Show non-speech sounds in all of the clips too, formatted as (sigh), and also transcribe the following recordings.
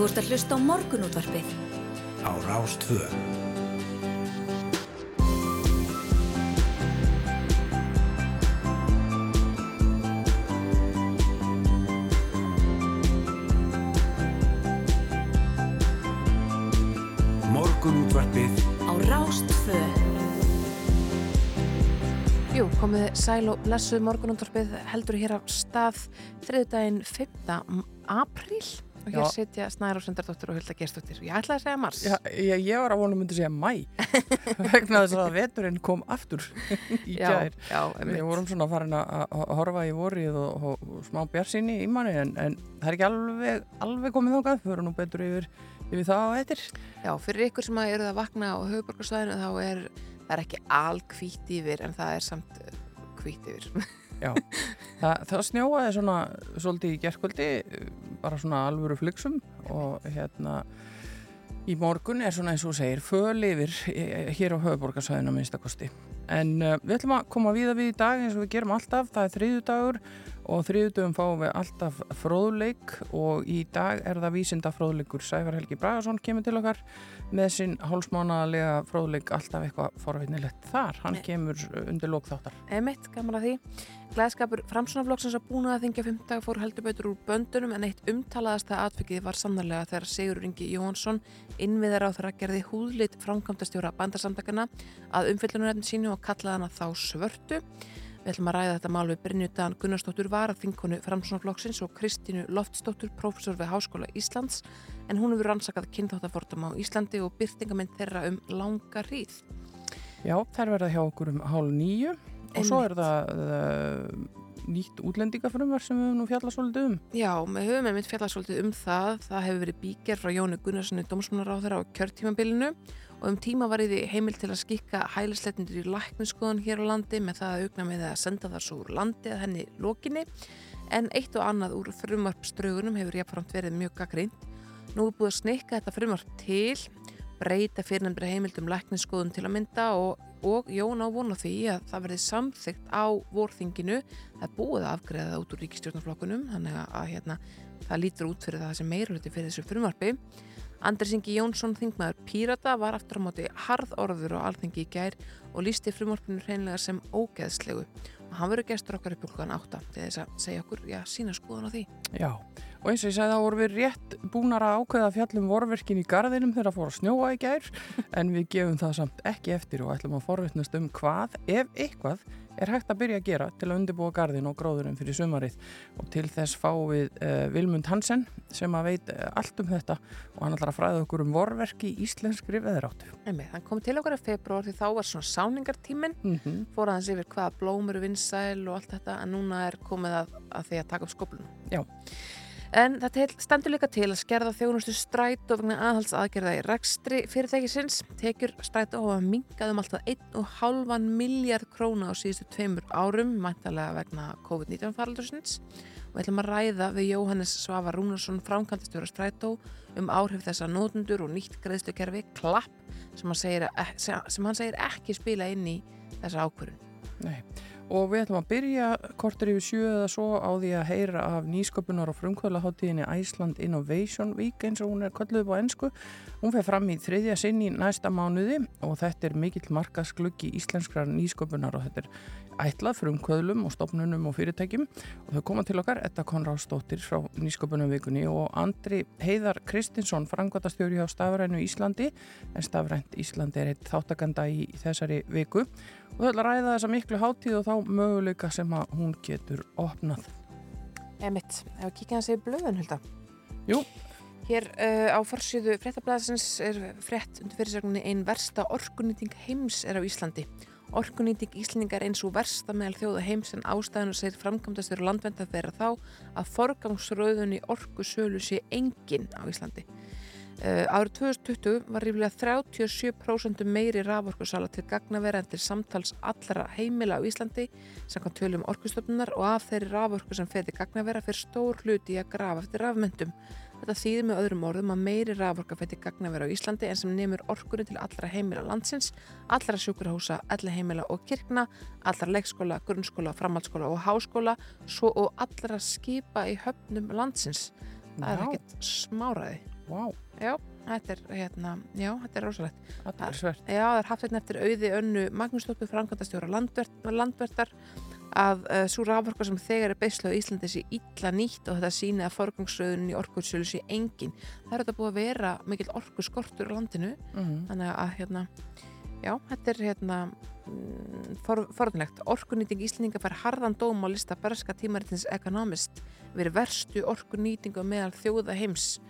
Þú ert að hlusta á morgunútvarpið. Á Rástvö. Morgunútvarpið Á Rástvö. Jú, komið sæl og blessuð morgunundorfið heldur hér af stað þriðdægin 5. apríl og hér sitja Snæður og Söndardóttir og Hulda Gerstóttir. Ég ætlaði að segja mars. Já, ég, ég var að vona myndi segja mæ (laughs) vegna þess að veturinn kom aftur í já, Við vorum svona farin að að horfa í vorið og, og, og smá bjarsinni í manni en, en það er ekki alveg, alveg komið þákað, fyrir nú betur yfir, yfir það á eittir. Já, fyrir ykkur sem að eruð að vakna á höfuborgarsvæðinu þá er það er ekki alkvít yfir en það er samt kvít yfir. (laughs) Já, það, það snjóaði svona svolítið í gerkvöldi, bara svona alvöru flygsum og hérna í morgun er svona eins og segir föl yfir eh, hér á höfuborgarsvæðinu að minnstakosti. En uh, við ætlum að koma víða við í dag eins og við gerum alltaf, það er þriðjudagur og þriðjudagum fáum við alltaf fróðleik og í dag er það vísinda fróðleikur Sævar Helgi Bragason kemur til okkar með sinn hálsmánalega fróðleik alltaf eitthvað forvinnilegt þar, hann kemur undir lókþáttar. Einmitt, gaman að því. Glæðskapur Framsunaflokksins að búna að þingja 15 fór heldur betur úr böndunum en eitt umtalaðasta atvikið var sannarlega þegar Sigur Ingi Jóhansson innviðar á þeirra gerði húðlit framkvæmdastjóra bandarsamtakana að umfyllunarefn sínu og kallaði hana þá svörtu. Við ætlum að ræða þetta mál við Brynju Dan Gunnarsdóttur var að þingkonu Framsunaflokksins og Kristínu Loftsdóttur, prófessor við Háskóla Íslands en hún hefur rannsakað kynþáttafordum á Íslandi og byrtingamenn þeirra um langa hríð. Já, þær verða hjá okkur um hálf nýju og svo er það uh, nýtt útlendingafrumvar sem við höfum nú fjallað svolítið um. Já, við höfum einmitt fjallað svolítið um það. Það hefur verið bíker frá Jónu Gunnarssoni dómsmálaráðara á kjörtímabilinu og um tíma var í því heimil til að skikka hælisleitindur í lækninskoðun hér á landi með það að aukna með að senda þar svo úr landi að henni lokinni. En eitt og annað úr frumvarpströgunum hefur jáfnframt verið mjög gaggrind. Nú er búið að snikka þetta frumvarp til, breyta fyrirnefndri heimildum lækninskoðun til að mynda og, og Jón á vona því að það verði samþygt á vorþinginu það er búið að afgreða það út úr ríkistjórnarflokkunum þannig að, að hérna, það lítur út fyrir það sem meiruluti fyrir þessu frumvarpi Andris Ingi Jónsson, þingmaður Pírata var aftur á móti harð orður á alþingi í gær og lísti frumvarpinu hreinlega sem ógeðslegu. Og hann verður gestur okkar upp úr hlugan átta til þess að segja okkur, já, sína skoðan á því. Já, og eins og ég sagði þá vorum við rétt búnar að ákveða fjallum vorverkin í garðinum þegar að fóra að snjóa í gær (laughs) en við gefum það samt ekki eftir og ætlum að forvittnast um hvað, ef eitthvað, er hægt að byrja að gera til að undirbúa garðin og gróðurinn fyrir sumarið og til þess fá við uh, Vilmund Hansen sem að veit uh, allt um þetta og hann ætlar að fræða okkur um vorverki í íslenskri veðráttu. Hann kom til okkar í februar því þá var svona sáningartíminn Mm -hmm. fór aðeins yfir hvaða blómur vinsæl og allt þetta en núna er komið að, að því að taka upp skóplunum. Já. En þetta stendur líka til að skerða þjónustu strætó vegna aðhalds aðgerða í rekstri fyrirtækisins. Tekjur strætó hafa mingað um alltaf 1,5 miljard króna á síðustu tveimur árum, mæntalega vegna COVID-19 faraldursins. Og við ætlum að ræða við Jóhannes Svavar Rúnarsson, framkvæmdastjóra strætó, um áhrif þessa nótundur og nýtt greiðslukerfi, klapp, sem hann segir, sem hann segir ekki spila inn í þessa ákvörun. Nei, og við ætlum að byrja kortur yfir sjö eða svo á því að heyra af nýsköpunar og frumkvöðlaháttíðinni Iceland Innovation Week eins og hún er kolluð upp á ennsku. Hún fer fram í þriðja sinn í næsta mánuði og þetta er mikill markasgluggi íslenskrar nýsköpunar og þetta er ætlað frumkvöðlum og stopnunum og fyrirtækjum og þau koma til okkar, Etta Konráðsdóttir frá nýsköpunarvikunni og Andri Heiðar Kristinsson, frangvatastjóri hjá Stafrænu Íslandi en Stafrænt Íslandi er eitt þáttakanda í þessari viku og þau ætla að ræða þessa miklu hátíð og þá möguleika sem að hún getur opnað. Emitt, ef við kíkja hans í blöðun, Hulda. Jú. Hér uh, á farsíðu fréttablaðsins er frétt undir fyrirsögninni einn versta orkunýting heims er á Íslandi. Orkunýting Íslandingar eins og versta meðal þjóða heims en ástæðan og segir framkvæmdastur landvenda þeirra þá að forgangsröðunni orku sölu sé engin á Íslandi. Uh, árið 2020 var ríflega 37% meiri raforkusala til gagnavera en til samtals allra heimila á Íslandi samkvæmt tölum orkustofnunar og af þeirri raforku sem fer til gagnavera fyrir stór hluti í að grafa eftir rafmyndum. Þetta þýðir með öðrum orðum að meiri raforka fer til gagnavera á Íslandi en sem nefnur orkunni til allra heimila landsins, allra sjúkurhúsa, alla heimila og kirkna, allra leikskóla, grunnskóla, framhaldsskóla og háskóla, svo og allra skipa í höfnum landsins. Það er Já. ekkert smáraði. Vá, Já, þetta er, hérna, já, þetta er rosalegt. þetta er svert. Já, það er haft hérna eftir auði önnu Magnúsdóttur landvert, landvertar að uh, svo raforka sem þegar er beislu á Íslandi sé illa nýtt og þetta síni að forgangsröðun í orkursölu sé engin. Það er þetta búið að vera mikill orkuskortur á landinu Mm. þannig að hérna já, þetta er hérna mm, for, forðunlegt. Orkunýting Íslandinga fær harðan dóm á lista berska tímaritins Economist verið verstu orkunýtingu meðal þjóða heims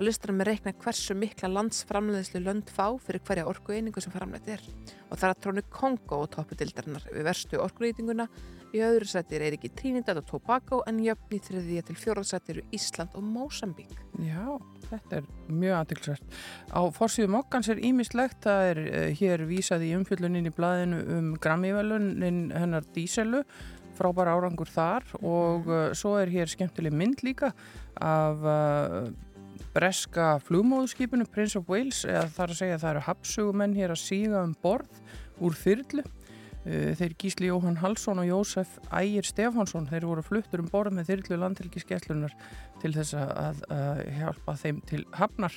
á listanum er reikna hversu mikla landsframleiðslu lönd fá fyrir hverja orkueiningu sem framleitt er. Og það er að trónu Kongo og toppudildarinnar við verstu orkunýtinguna í öðru sæti er ekki Trinidad og Tobago en jöfn í þriðja til fjóraðsæti eru Ísland og Mósambík. Já, þetta er mjög aðtilsvært. Á forsýðum okkans er ímislegt, það er uh, hér vísað í umfjöllunin í blaðinu um Grammy-velunin hennar Díselu, frábæra árangur þar og uh, svo er hér skemmtileg mynd líka af uh, breska flugmóðskipinu Prince of Wales, eða þar að segja að það eru hapsugumenn hér að síga um borð úr þyrlu. Uh, Þeir Gísli Jóhann Halsson og Jósef Ægir Stefánsson, þeir voru fluttur um borð með þyrlu landhelgiskeslunar til þess að, að hjálpa þeim til hafnar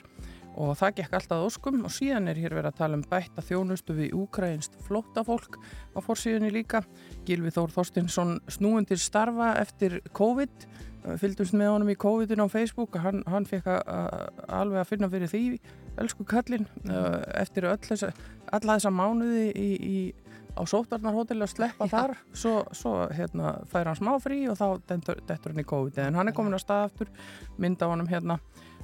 og það gekk alltaf óskum og síðan er hér verið að tala um bætta þjónustu við úkrainst flóttafólk á fórsíðunni líka. Gilvi Þór Þorstinsson snúin til starfa eftir COVID, fylgdumst með honum í COVID-in á Facebook, hann, hann fekk alveg að finna fyrir því, elsku kallinn, eftir öll þessa, alla þessa mánuði í, í á sótarnarhóteli að sleppa Já. þar. Svo, svo hérna, fær hann smá frí og þá dettur, hann í COVID. En hann er komin að stað aftur, mynda honum hérna.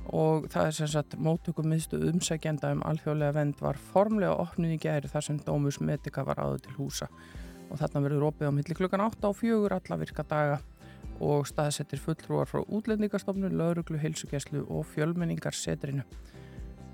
Og það er sem sagt móttökum miðstu umsækjenda um alþjóðlega vend var formlega opnuð í gæri þar sem Dómus Medica var áður til húsa. Og þarna verður opið á milli klukkan 8 á fjögur alla virka daga og staðsettir fulltrúar frá útlendingastofnun, lauruglu, heilsugjæslu og fjölmenningarsetrinu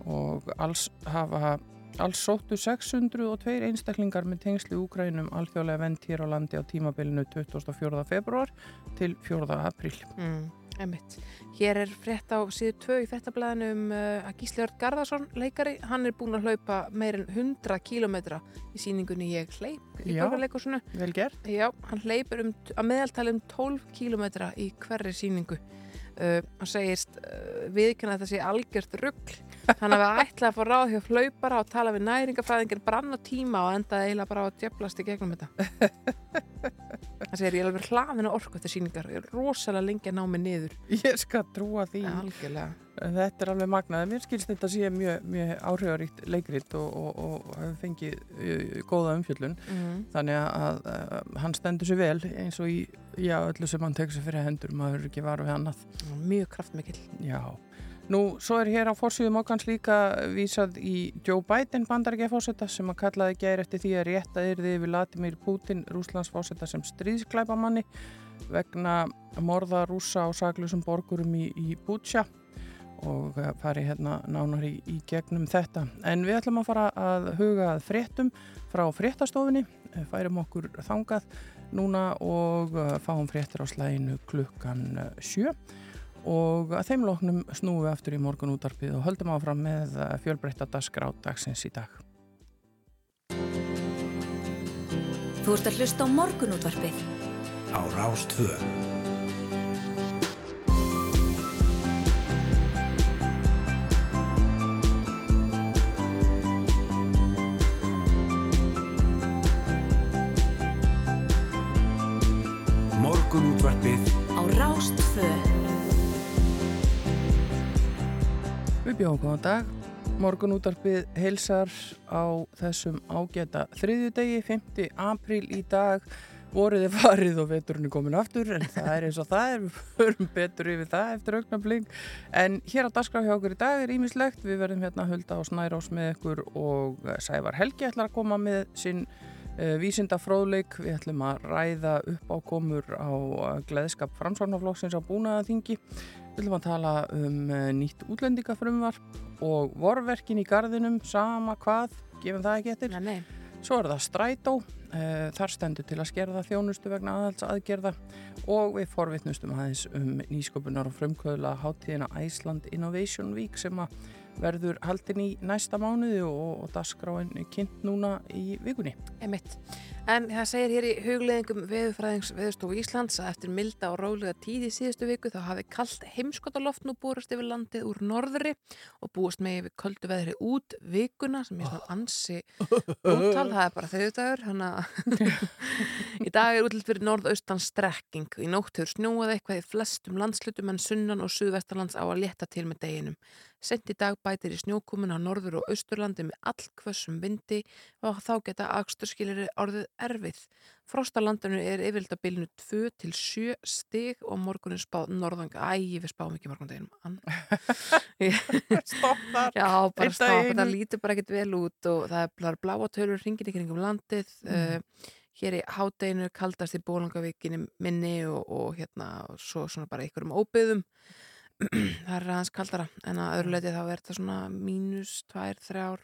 og alls hafa alls sóttu 602 einstaklingar með tengsli Úkrænum alþjóðlega vend hér á landi á tímabilinu 24. februar til 4. apríl. Mm, einmitt. Hér er frétt á síðu 2 í fréttablaðinu um uh, að Gísli Örd Garðarsson, leikari, hann er búin að hlaupa meir en 100 kílometra í síningunni Ég hleyp í borgarleikursunu. Vel gert? Já, hann hleypur um, að meðaltali um 12 kílometra í hverri síningu. Uh, hann segist uh, viðkynna að þetta sé algjört rugg þannig að við ætla að fá ráð hjá hlaupara og tala við næringafræðingin brann á tíma og enda eiginlega bara að djöflast í gegnum þetta (laughs) hann segir ég er alveg hlaðin á orku eftir síningar ég er rosalega lengi að ná mig niður Ég skal trúa því. algjörlega Þetta er alveg magnað. Mér skilst þetta sé mjög, mjög áhrifaríkt leikrit og, og, og fengið uh, góða umfjöllun. mm. Þannig að uh, hann stendur sér vel eins og í já, öllu sem hann tekur sér fyrir hendur. Maður ekki varu við annað. mjög kraftmikill Já. Nú, svo er hér á fórsíðum okkans líka vísað í Joe Biden bandarækjafósetta sem að kallaði gæri eftir því að rétta yrði við Latimir Putin, Rúslandsfósetta sem stríðsklæpamanni vegna morða rúsa og saklusum borgurum í, í Bútsja og fari hérna nánar í, í gegnum þetta. En við ætlum að fara að huga að fréttum frá fréttastofunni, Eh, færum okkur þangað núna og fáum fréttir á slæginu klukkan eh, sjö og að þeim loknum snúum við aftur í morgun útarpið og höldum áfram með fjölbreytta dagskrá dagsins í dag. Þú ert að hlusta á morgunútvarpið. á Rástvö. Við bjóðum góðan dag. Morgun útarpið heilsar á þessum ágæta þriðjudegi, 5. apríl í dag. Voruði farið og veturinn er komin aftur en það er eins og það er, við förum betur yfir það eftir augnabling. En hér á dagskrá hjá okkur í dag er ímislegt. Við verðum hérna að hulda á Snærós með ykkur og Sævar Helgi ætlar að koma með sinn uh, vísinda fróðleik. Við ætlum að ræða upp á komur á uh, gleðskap framsvarnaflokksins á búnaðaþingi. Við ætlum að tala um uh, nýtt útlendingafrumvarp og vorverkin í gardinum, sama hvað, gefum það ekki eftir. Nei, nei. Svo er það strætó, Uh, þar stendur til að skerða þjónustu vegna aðhalds aðgerða og við forvitnustum aðeins um nýsköpunar og frumkvöðla hátíðina Iceland Innovation Week sem að verður haldin í næsta mánuði og, og dasgráin kynnt núna í vikunni. Emitt. En það segir hér í hugleðingum veðufræðings veðustofu Íslands að eftir milda og rólega tíð í síðustu viku þá hafi kallt heimskotaloft nú búrast yfir landið úr norðri og búast með yfir köldu veðri út vikuna sem er svona (laughs) ansi úttal, það er bara þauðdagur hana (laughs) í dag er útlitt fyrir norðaustan strekking í nóttur snjóað eitthvað í flestum landslutum en sunnan og suðvestarlands á að leta til með deginum Sent í dag bætir í snjókumun á norður og austurlandi með allkvössum vindi og þá geta aksturskilir orðið erfið. Frostalandinu er bylnu 2 til 7 stig og morgunin spáð norðanga. Æ, við spáum ekki morgundeginum. (laughs) Stoppar. Já, bara stopp. Það lítur bara ekkit vel út og það er bláa tölur hringin ykkur um landið. Mm. Uh, hér í hádeginu kaldast í bólangavíkinni minni og, og hérna og svo svona bara ykkur um óbyðum. (clears throat) það er aðeins kaldara en að öðru leiti þá er þetta svona mínus, tvær, þrjár,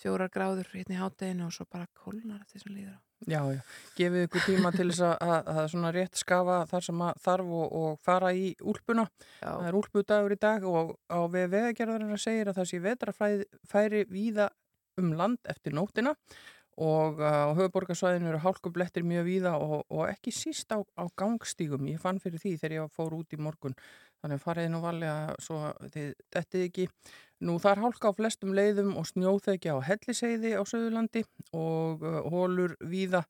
fjórar gráður hérna í hátteginu og svo bara kólnar þetta sem líður á. Já, já, gefið ykkur tíma til þess að, að, svona rétt skafa þar sem þarf og, og fara í úlpuna. Já. Það er úlpudagur í dag og á við veðagerðarinn að segja að það sé vetrafæri víða um land eftir nóttina og á höfuborgarsvæðinu eru hálkublettir mjög víða og, og ekki síst á, á gangstígum. Ég fann fyrir því þegar ég fór út í morgun Þannig farið nú valega svo þið dettið ekki. Nú það er hálka á flestum leiðum og snjóþekja á helliseiði á Suðurlandi og uh, hólur víða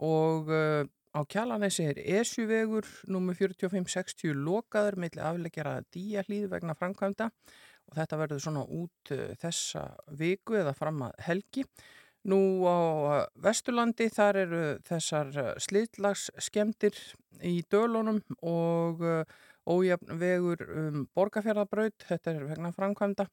og uh, á Kjalanesi er Esjuvegur nr. 4560 lokaður meðlega afleggjara díahlýð vegna framkvæmda og þetta verður svona út uh, þessa viku eða fram að helgi. Nú á uh, Vesturlandi þar eru þessar uh, slitlags skemdir í dölunum og uh, ójafn vegur um borgarfjörðarbraut, þetta er vegna framkvæmda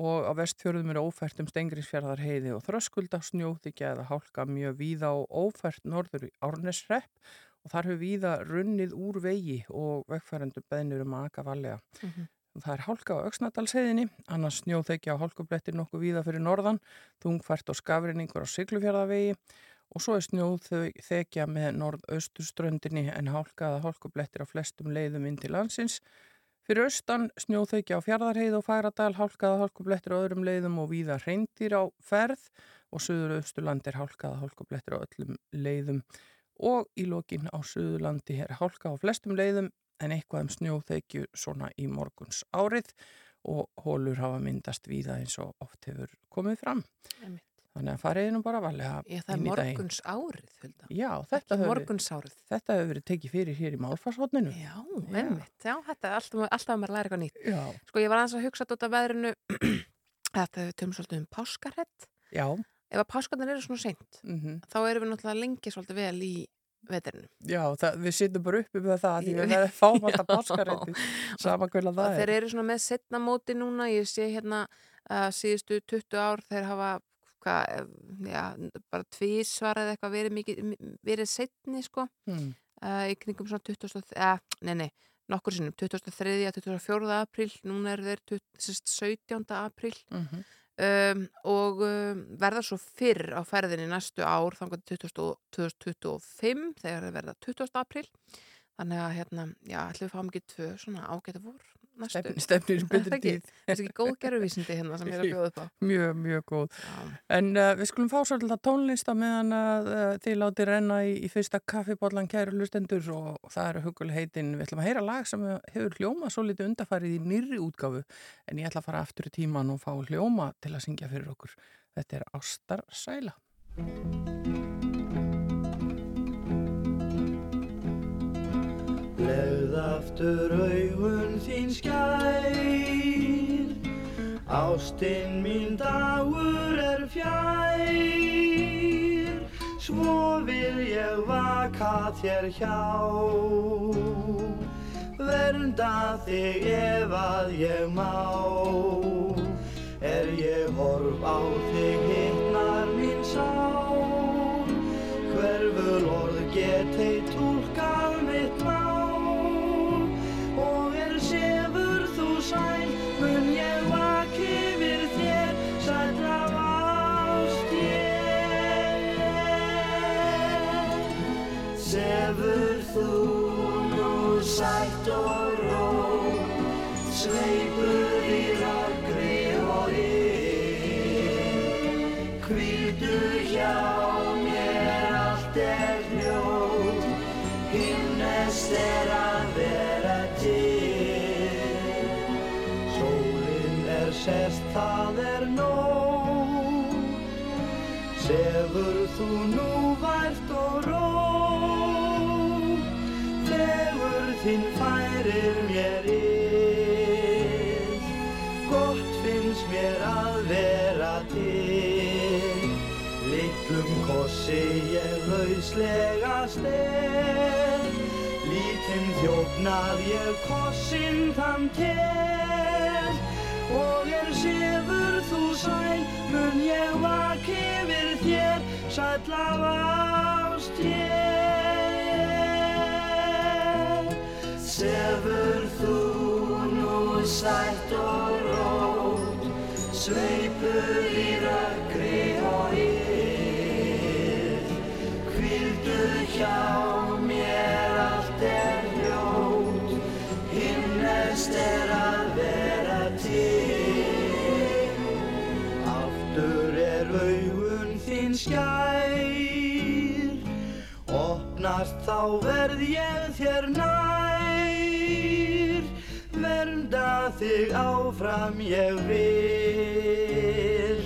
og á vestfjörðum eru ófært um stengriðsfjörðar heiði og þröskulda snjóþykja eða hálka mjög víða og ófært norður í Árnesrepp og þar hefur víða runnið úr vegi og vegfærandur beðnur um að aka valega. Mm -hmm. Það er hálka á auksnadalsheyðinni, annars snjóþekja á hálkublettir nokkuð víða fyrir norðan, þungfært og skafrinningur á Siglufjörðavegi og svo er snjóð þekja með norðausturströndinni en hálkaða hálkublettir á flestum leiðum inn til landsins. Fyrir austan snjóð þekja á fjardarheið og færadal, hálkaða hálkublettir á öðrum leiðum og víða reyndir á ferð og söður-austurlandi er hálkaða hálkublettir á öllum leiðum og í lokin á söðurlandi er hálka á flestum leiðum en eitthvað um snjóð þekju svona í morguns árið og hólur hafa myndast víða eins og oft hefur komið fram. Emi. Þannig að fariði nú bara valega Ég, það er morguns árið, Hulda. Já, þetta hefur, hefur verið tekið fyrir hér í málfarshóttinu. Já, ennvitt. Já, þetta er alltaf, alltaf að maður læra eitthvað nýtt. Já. Sko, ég var aðeins að hugsa þetta veðrinu, þetta hefur tömur svolítið um páskarhett. Já. Ef að páskarnar eru svona seint, mm -hmm. þá erum við náttúrulega lengi svolítið vel í veðrinu. Já, það, við sittum bara uppi með það, því (laughs) við verðum fáum alltaf páskarhetti, sama er. Þeir eru svona með setna móti núna, ég sé hérna síðustu 20 ár þeir hafa hvað, já, bara tvísvar eða eitthvað verið mikið, verið setni sko mm. uh, í kringum svona 20, eða, uh, nei, nei, nokkur sinnum 23. að 24. april núna er þeir 17. april mm -hmm. um, og um, verða svo fyrr á ferðinni næstu ár þannig að 2025 þegar þeir verða 20. april þannig að hérna, já, ætlum við að fá mikið tvö svona ágæta vor Stefnir í betri tíð. Það er ekki góð gerðuvísindi hérna sem er að bjóða upp á. Mjög, mjög góð. Já. En uh, við skulum fá svolítið tónlista meðan að uh, þið láti renna í, í fyrsta kaffibotlan kæru hlustendur og, og það eru huguleg heitin. Við ætlum að heyra lag sem hefur hljóma svo litið undarfærið í nýri útgáfu en ég ætla að fara aftur í tíman og fá hljóma til að syngja fyrir okkur. Þetta er Ástar Sæla. Legð aftur augun þín skær Ástinn mín dagur er fjær. Svo vil ég vaka þér hjá. Vernda þig ef að ég má. Er ég horf á þig hittnar þú nú vært og rótt, þegur þinn færir mér ill, gott finnst mér að vera til. Litlum kossi ég lauslega stel, lítinn þjófnað ég kossin þann tel. Og er sefur þú sæl, mun ég vaki yfir þér, sæll af ást ég. Sefur þú nú sætt og rótt, sveipur í röggri og yl. Hvíldu hjá opnast þá verð ég þér nær. Vernda þig áfram ég vil,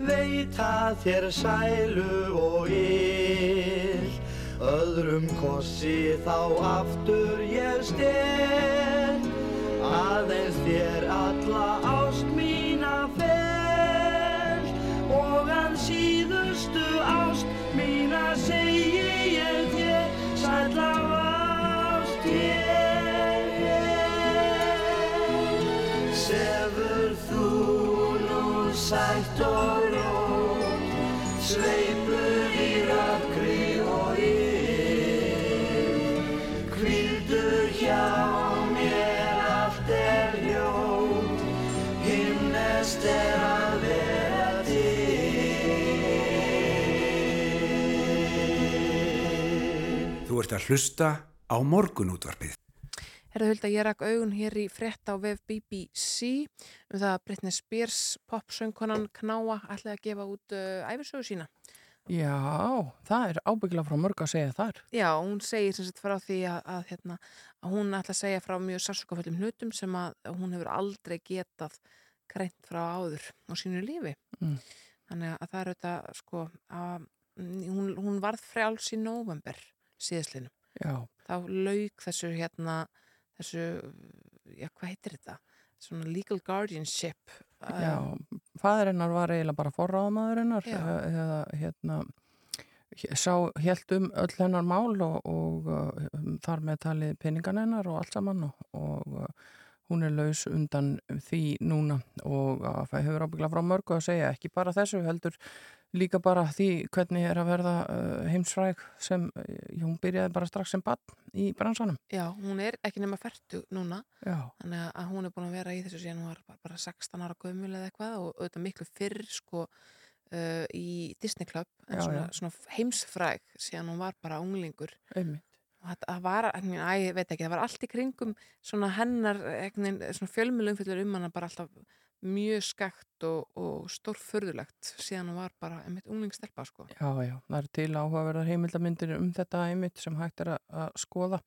veita þér sælu og ill. Öðrum kossi þá aftur ég stel, sætt og rótt, sveipur í röggri og yl. Hvíldu hjá mér, allt er hljótt, himnest er að vera til. Þú ert að hlusta á morgunútvarpið. Herðu huld að ég rak augun hér í frétt á vef BBC um það að Britney Spears, popsöngkonan Knáa, ætlaði að gefa út uh, æfirsögu sína. Já, það er ábyggilega frá mörg að segja þar. Já, hún segir sem sagt frá því að, að, hérna, að hún ætla að segja frá mjög sársökaföllum hlutum sem að hún hefur aldrei getað greint frá áður á sínu lífi. Mm. Þannig að það er auðvitað, sko, að hún, hún varð frjáls í november síðastlinu. Já, Þá lauk þessu hérna, þessu, já, hvað heitir þetta? Svona legal guardianship. já, fæður hennar var eiginlega bara Já. eða hérna sá helt um öll hennar mál og, og uh, þar með talið peningan hennar og allt saman og, og uh, hún er laus undan því núna og uh, það hefur ábyggla frá mörgu að segja ekki bara þessu heldur líka bara því hvernig er að verða uh, heimsfræg sem hún byrjaði bara strax sem bann í bransanum. Já, hún er ekki nema færtu núna. Já, Þannig að hún er búin að vera í þessu síðan hún var bara, bara 16 ára gömul eða eitthvað og auðvitað miklu fyrr sko uh, í Disney Club en Já, svona, svona heimsfræg síðan hún var bara unglingur einmitt. það var, ég veit ekki, það var allt í kringum svona hennar, svona fjölmjölum fyrir um hana bara alltaf mjög skakt og, og stórfurðulegt síðan hún var bara einmitt unglingstelpa sko. Já, já, það eru til áhugaverðar heimildamindir um þetta einmitt sem hægt er að, skoða.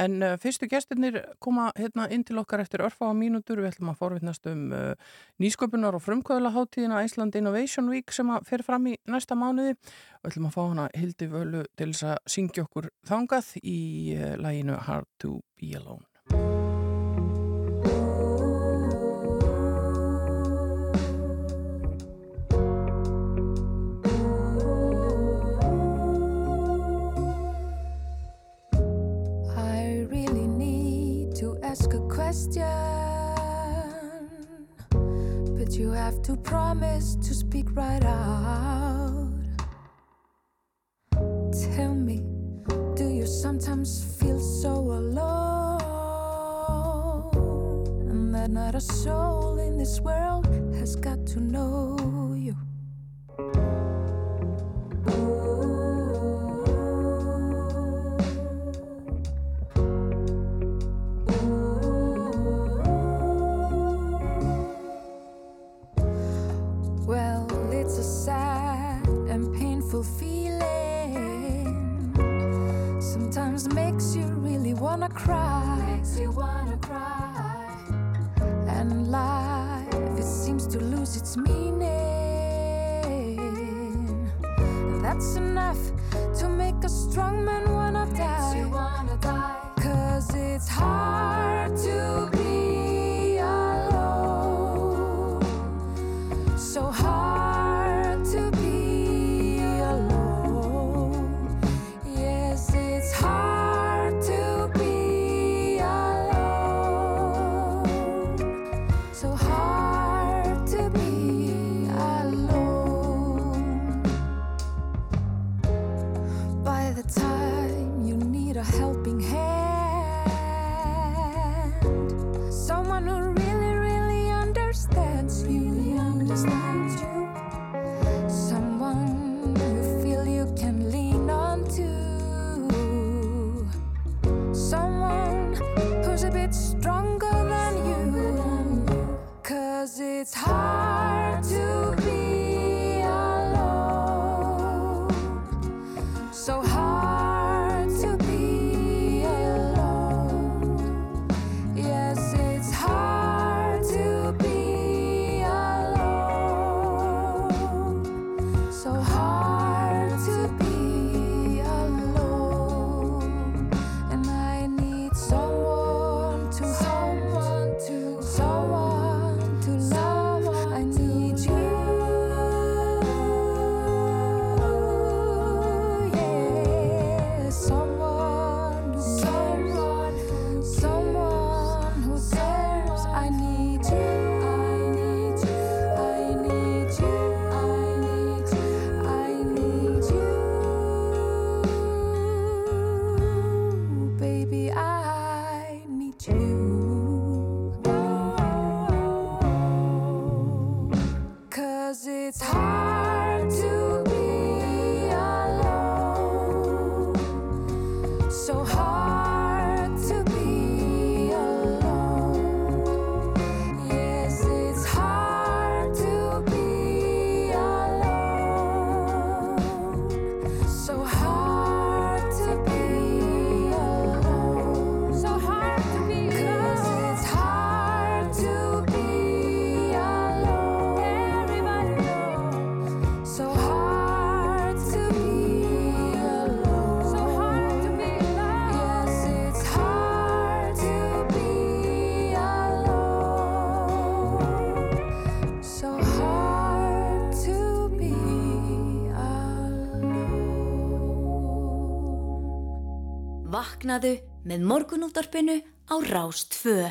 En uh, fyrstu gestirnir koma hérna inn til okkar eftir örfáa mínútur. Við ætlum að forvittnast um uh, nýsköpunar og frumkvöðlaháttíðina Iceland Innovation Week sem að fer fram í næsta mánuði. Við ætlum að fá hana Hildi Völu til þess að syngja okkur þangað í uh, læginu Hard to be Alone. Ask a question. But you have to promise to speak right out. Tell me, do you sometimes feel so alone? And that not a soul in this world has got to know wanna cry. And life, it seems to lose its meaning. That's enough to make a strong man wanna die. wanna die. Cause it's hard. Vaknaðu með morgunúttarpinu á Rástfö.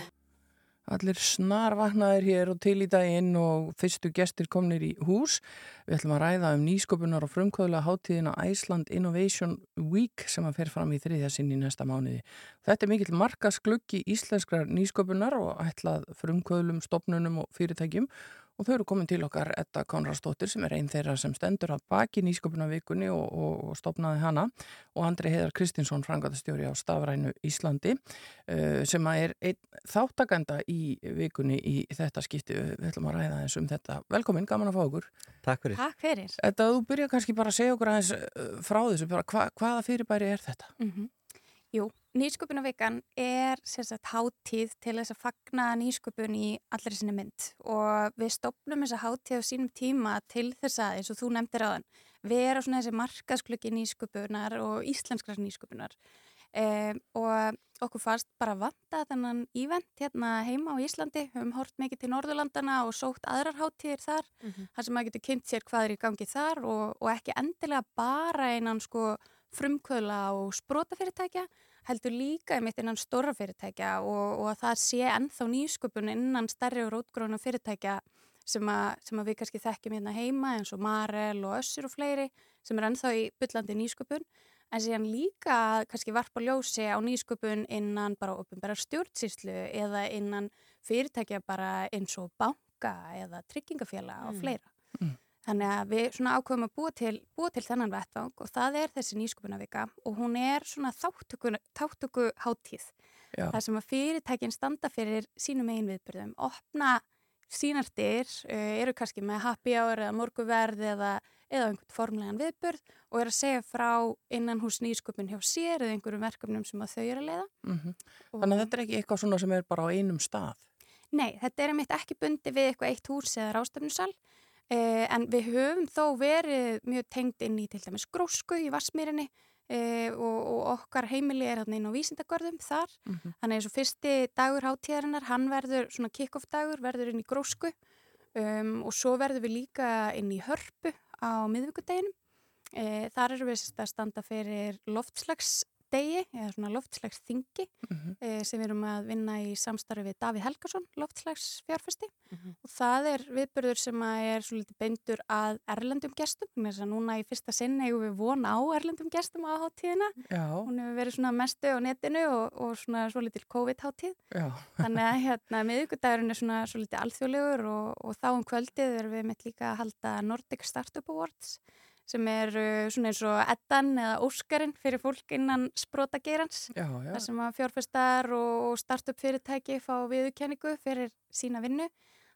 Allir snar vaknaðir hér og til í daginn og fyrstu gestir komnir í hús. Við ætlum að ræða um nýsköpunar og frumkvöðlega hátíðina Iceland Innovation Week sem að fer fram í þriðja sinn í næsta mánuði. Þetta er mikill markasgluggi íslenskrar nýsköpunar og ætlað frumkvöðlum, stopnunum og fyrirtækjum og þau eru komin til okkar Edda Konradsdóttir sem er einn þeirra sem stendur að baki nýsköpunarvikunni og, og, og stopnaði hana og Andri Heiðar Kristinsson frangatastjóri á Stafrænu Íslandi uh, sem er einn þáttakanda í vikunni í þetta skipti við ætlum að ræða eins um þetta. Velkomin, gaman að fá okkur. Takk fyrir. Takk fyrir. Edda, þú byrja kannski bara að segja okkur aðeins uh, frá þessu, bara, hva, hvaða fyrirbæri er þetta? Mm Jú, nýsköpunarvikan er sérsagt hátíð til þess að fagna nýsköpun í allri sinni mynd. Og við stopnum þessa hátíð á sínum tíma til þess að, eins og þú nefndir aðan, vera svona þessi markasklöki nýsköpunar og íslenskrar nýsköpunar. Um, og okkur fannst bara vanta þennan ívent hérna heima á Íslandi, við höfum hort mikið til Norðurlandana og sótt aðrar hátíðir þar, mm -hmm. þar sem maður getur kynnt sér hvað er í gangi þar og, og ekki endilega bara einan sko frumkvöla og sprótafyrirtækja heldur líka einmitt innan stóra fyrirtækja og, og að það sé ennþá nýsköpun innan stærri og rótgróna fyrirtækja sem, a, sem að við kannski þekkjum hérna heima eins og Marel og Össur og fleiri sem er ennþá í byllandi nýsköpun en síðan líka kannski varpa ljósi á nýsköpun innan bara uppenbæra stjórnsýslu eða innan fyrirtækja bara eins og banka eða tryggingafélag mm. og fleira. Mm. Þannig að við svona ákveðum að búa til, búa til þennan vettvang og það er þessi nýsköpunavika og hún er svona þáttöku, háttíð. Það sem að fyrirtækin standa fyrir sínum eigin viðbyrðum, opna sínartir, uh, eru kannski með happy hour eða morguverð eða, eða einhvern formlegan viðbyrð og eru að segja frá innan hús nýsköpun hjá sér eða einhverjum verkefnum sem að þau eru að leiða. Mm -hmm. Þannig að þetta er ekki eitthvað svona sem er bara á einum stað? Nei, þetta er einmitt ekki bundi við eitthvað eitt hús eða rástefnusal eh, en við höfum þó verið mjög tengd inn í til dæmis grósku í Vassmýrinni eh, og, og okkar heimili er hérna inn á vísindagörðum þar. Þannig eins og fyrsti dagur hátíðarinnar, hann verður svona kick-off dagur, verður inn í grósku um, og svo verður við líka inn í hörpu á miðvíkudeginum. E, þar erum við að standa fyrir loftslagsdegi eða svona loftslagsþingi Mhm. e, sem við erum að vinna í samstarfi við Davíð Helgason, loftslagsfjárfesti Mhm. og það er viðbörður sem er svo litið beindur að erlendum gestum, þess að núna í fyrsta sinn eigum við von á erlendum gestum á hátíðina. Já, Hún hefur verið svona mestu á netinu og, og svona svo litil COVID-hátíð. já, Þannig að hérna miðvikudagurinn er svona svo litið alþjóðlegur og, og þá um kvöldið erum við mitt líka að halda Nordic Startup Awards sem er uh, svona eins og eddan eða óskarinn fyrir fólk innan já. þar sem að fjárfestar og startup fyrirtæki fá viðurkenningu fyrir sína vinnu.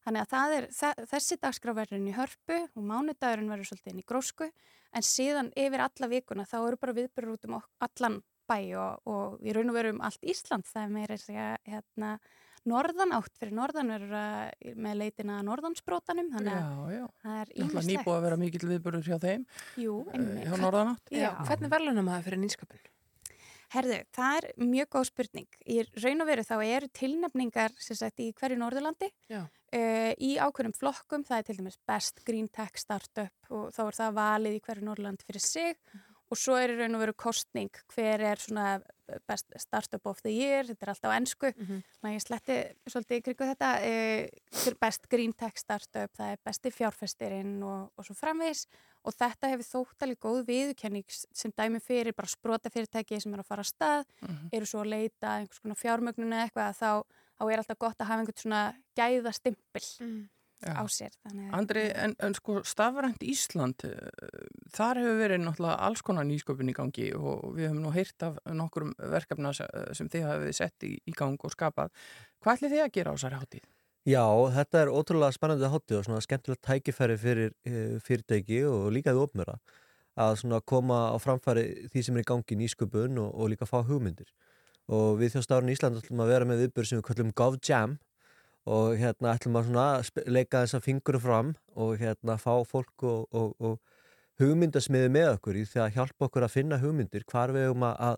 Þannig að það er, þa þessi dagskráverðin í hörpu og mánudagurinn verður svolítið inn í grósku en síðan yfir alla vikuna þá eru bara viðbyrður út um allan bæ og, og í raun og veru um allt Ísland. Það er meira þess að hérna, norðan átt fyrir norðan verður að með leitina að norðansbrótanum þannig að Já, já. það er ímislegt. nýbúið að vera mikill viðburður hjá þeim, Jú, uh, einmitt. hjá Norðanátt. Já, hvernig verðlunum maður fyrir nýsköpun? Herðu, það er mjög góð spurning. Í raun og veru þá eru tilnefningar sem sagt í hverju Norðurlandi Já. uh, í ákveðnum flokkum. Það er til dæmis Best Green Tech Startup og þá er það valið í hverju Norðurlandi fyrir sig og svo er í raun og veru kostning hver er svona Best Startup of the Year, þetta er alltaf ennsku. Mhm. Þannig að ég sletti svolítið í krigu þetta. Uh, best Green Tech Startup, það er besti fjárfestirinn og, og svo framvegis og þetta hefur þótt alveg góð viðurkenning sem dæmi fyrir bara sprota fyrirtæki sem er að fara að stað, Mhm. eru svo að leita einhvers konar fjármögnun eða eitthvað þá, þá er alltaf gott að hafa einhvern svona gæða stimpil Mm. Já. Á sér. Andri, en, en sko stafrænt Ísland, uh, þar hefur verið náttúrulega alls konar nýsköpun í gangi og við höfum nú heyrt af nokkurum verkefna se- sem þið hafið sett í, í gang og skapað. Hvað ætlið þið að gera á þessari hátíð? Já, þetta er ótrúlega spennandi hátíð og svona skemmtilegt tækifæri fyrir uh, fyrirtæki og líka því opnura að svona koma á framfæri því sem er í gangi í nýsköpun og, og líka fá hugmyndir. Og við þjóðstafurinn í Ísland ætlum að vera með viðbjörn sem við kallum GovJam og hérna ætlum að svona leika þess að fingur fram og hérna fá fólk og, og, og hugmyndasmiði með okkur í því að hjálpa okkur að finna hugmyndir hvar við höfum að, að,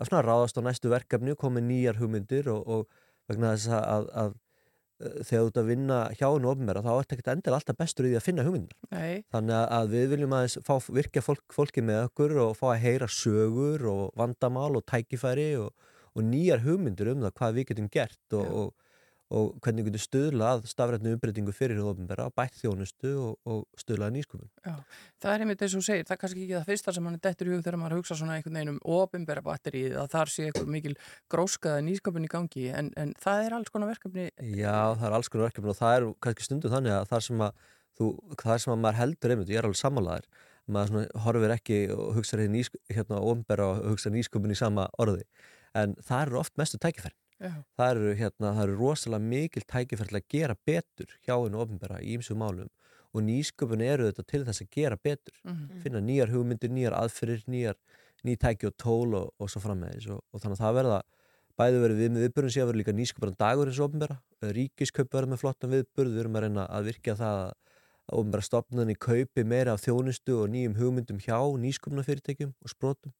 að svona ráðast á næstu verkefni og koma nýjar hugmyndir og, og vegna þess að, að, að uh, þegar þú ert að vinna hjá hennu ofnbæra þá ert ekkert endilega alltaf bestur í því að finna hugmyndir Nei, þannig að- að við viljum aðeins fá virkja fólk, fólki með okkur og fá að heyra sögur og vandamál og tækifæri og, og nýjar hugmyndir um það hvað við getum gert og. Og, hvernig við getum stuðla að stafrætnu umbreytingu fyrir ofnbæra, bætt þjónustu og, og stuðla að nýskumum það er einmitt eins og segir, það er kannski ekki það fyrsta sem hann er dettur í hug þegar maður hugsa svona einhvern veginn um ofinbera batterið að þar sé eitthvað mikil gróskaða nýsköpun í gangi en, en það er alls konar verkefni Já, það er alls konar verkefni og það er kannski stundum þannig að það sem að þú, það sem að maður heldur einmitt, ég er alveg sammálaðir maður horfir ekki og hugsa hérna ofnbæra og hugsa nýsköpun í sama orði en það eru oft mestu tækifæri Já. Það eru, hérna, það eru rosalega mikil tækifæri til að gera betur hjá hennu ofnbæra í ýmsum málum og nýsköpun eru þetta til þess að gera betur. Mhm. finna nýjar hugmyndir, nýjar aðfyrir nýjar, ný tæki og tól og, og svo frammeðis og, og þannig að það verða bæði verið við með viðbörðin síðan verður líka nýsköpun dagur eins og ofnbæra, ríkiskaup verður með flottan viðbörð, við erum að reyna að virkja það að ofnbæra stopnunni kaupi meira af þjónustu og nýjum hugmyndum hjá nýsköpunafyrirtækjum og sprotum.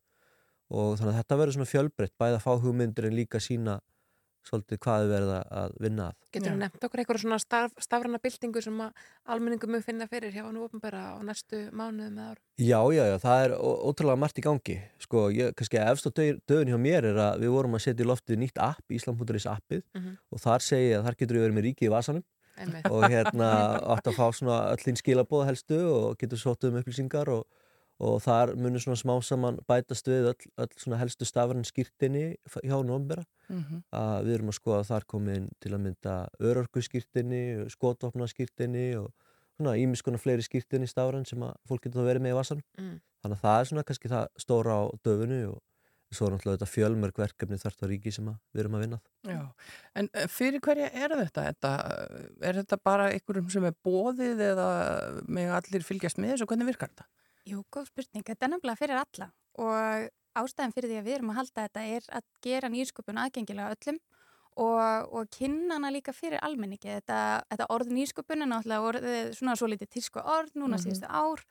Og þannig að þetta verður svona fjölbreytt bæði að fá hugmyndir en líka sína svolítið hvað við verða að vinna að Getur þú nefnt okkur eitthvað svona staf, stafrana byltingu sem að almenningum mun finna fyrir hjá hann ofnbæra á næstu mánuðum eða árum? Já, já, já, það er ótrúlega margt í gangi. Sko, ég, kannski efst á dög- dögun hjá mér er að við vorum að setja í loftið nýtt app, Ísland.is appið Mhm. og þar segi ég að þar getur við verið með ríkið í vasanum Einmitt. og hérna átt að fá svona öll þín skilabóð helstu og getur sótt um upplýsingar og, og þar munur svona smá saman bætast við öll, öll svona helstu stafran skýrtinni hjá nómbera Mhm. að við erum að skoða að þar komin til að mynda örorku skýrtinni, skotvopna skýrtinni og svona ímiskona fleiri skýrtinni stafran sem að fólk getur þá verið með í vasanum Mm. þannig að það er svona kannski það stóra á döfunu og svo er náttúrulega þetta fjölmörg verkefni þvert á ríki sem að við erum að vinna að. Já, en eh, fyrir hverja er þetta? þetta? Er þetta bara einhverjum sem er bóðið eða með allir fylgjast með þessu? Hvernig virkar þetta? Jú, góð spurning. Þetta er nefnilega fyrir alla og ástæðan fyrir því að við erum að halda þetta er að gera nýsköpun aðgengilega öllum og, og kynna hana líka fyrir almenningi. Þetta, þetta orð nýsköpun er náttúrulega orðið svona svo litið tísku orð núna Mhm. síðustu ár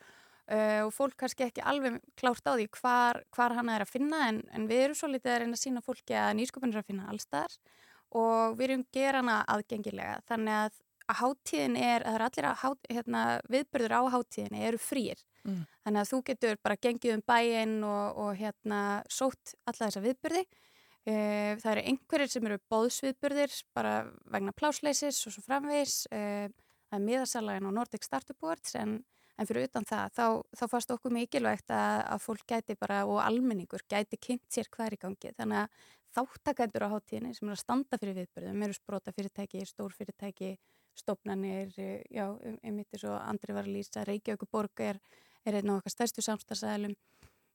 uh, og fólk kannski ekki alveg klárt á því hvar, hvar hana er að finna en, en við erum svo litið að reyna að sína fólki að nýsköpun er að finna allstaðar og við erum gera hana aðgengilega þannig að, að hátíðin er, að það er allir að hát, hérna, viðbyrður á hátíðinni eru frýr Mm. þannig að þú getur bara gengið um bæinn og, og hérna sótt alla þessa viðbyrði Uh, það eru einhverjir sem eru bóðsviðburðir bara vegna plásleisis og svo framvegis. Uh, það er miðasalægin og Nordic Startup Awards en, en fyrir utan það þá, þá fannst okkur mikilvægt að, að fólk gæti bara og almenningur gæti kynnt sér hvað er í gangi. Þannig að þáttakendur á hátíðinni sem eru að standa fyrir viðburðum eru sprota fyrirtæki, stór fyrirtæki stofnanir, uh, já, um, einmitt eins og Andri var að lýsa, Reykjavík borg er, er einn af okkar stærstu samstagsæðilum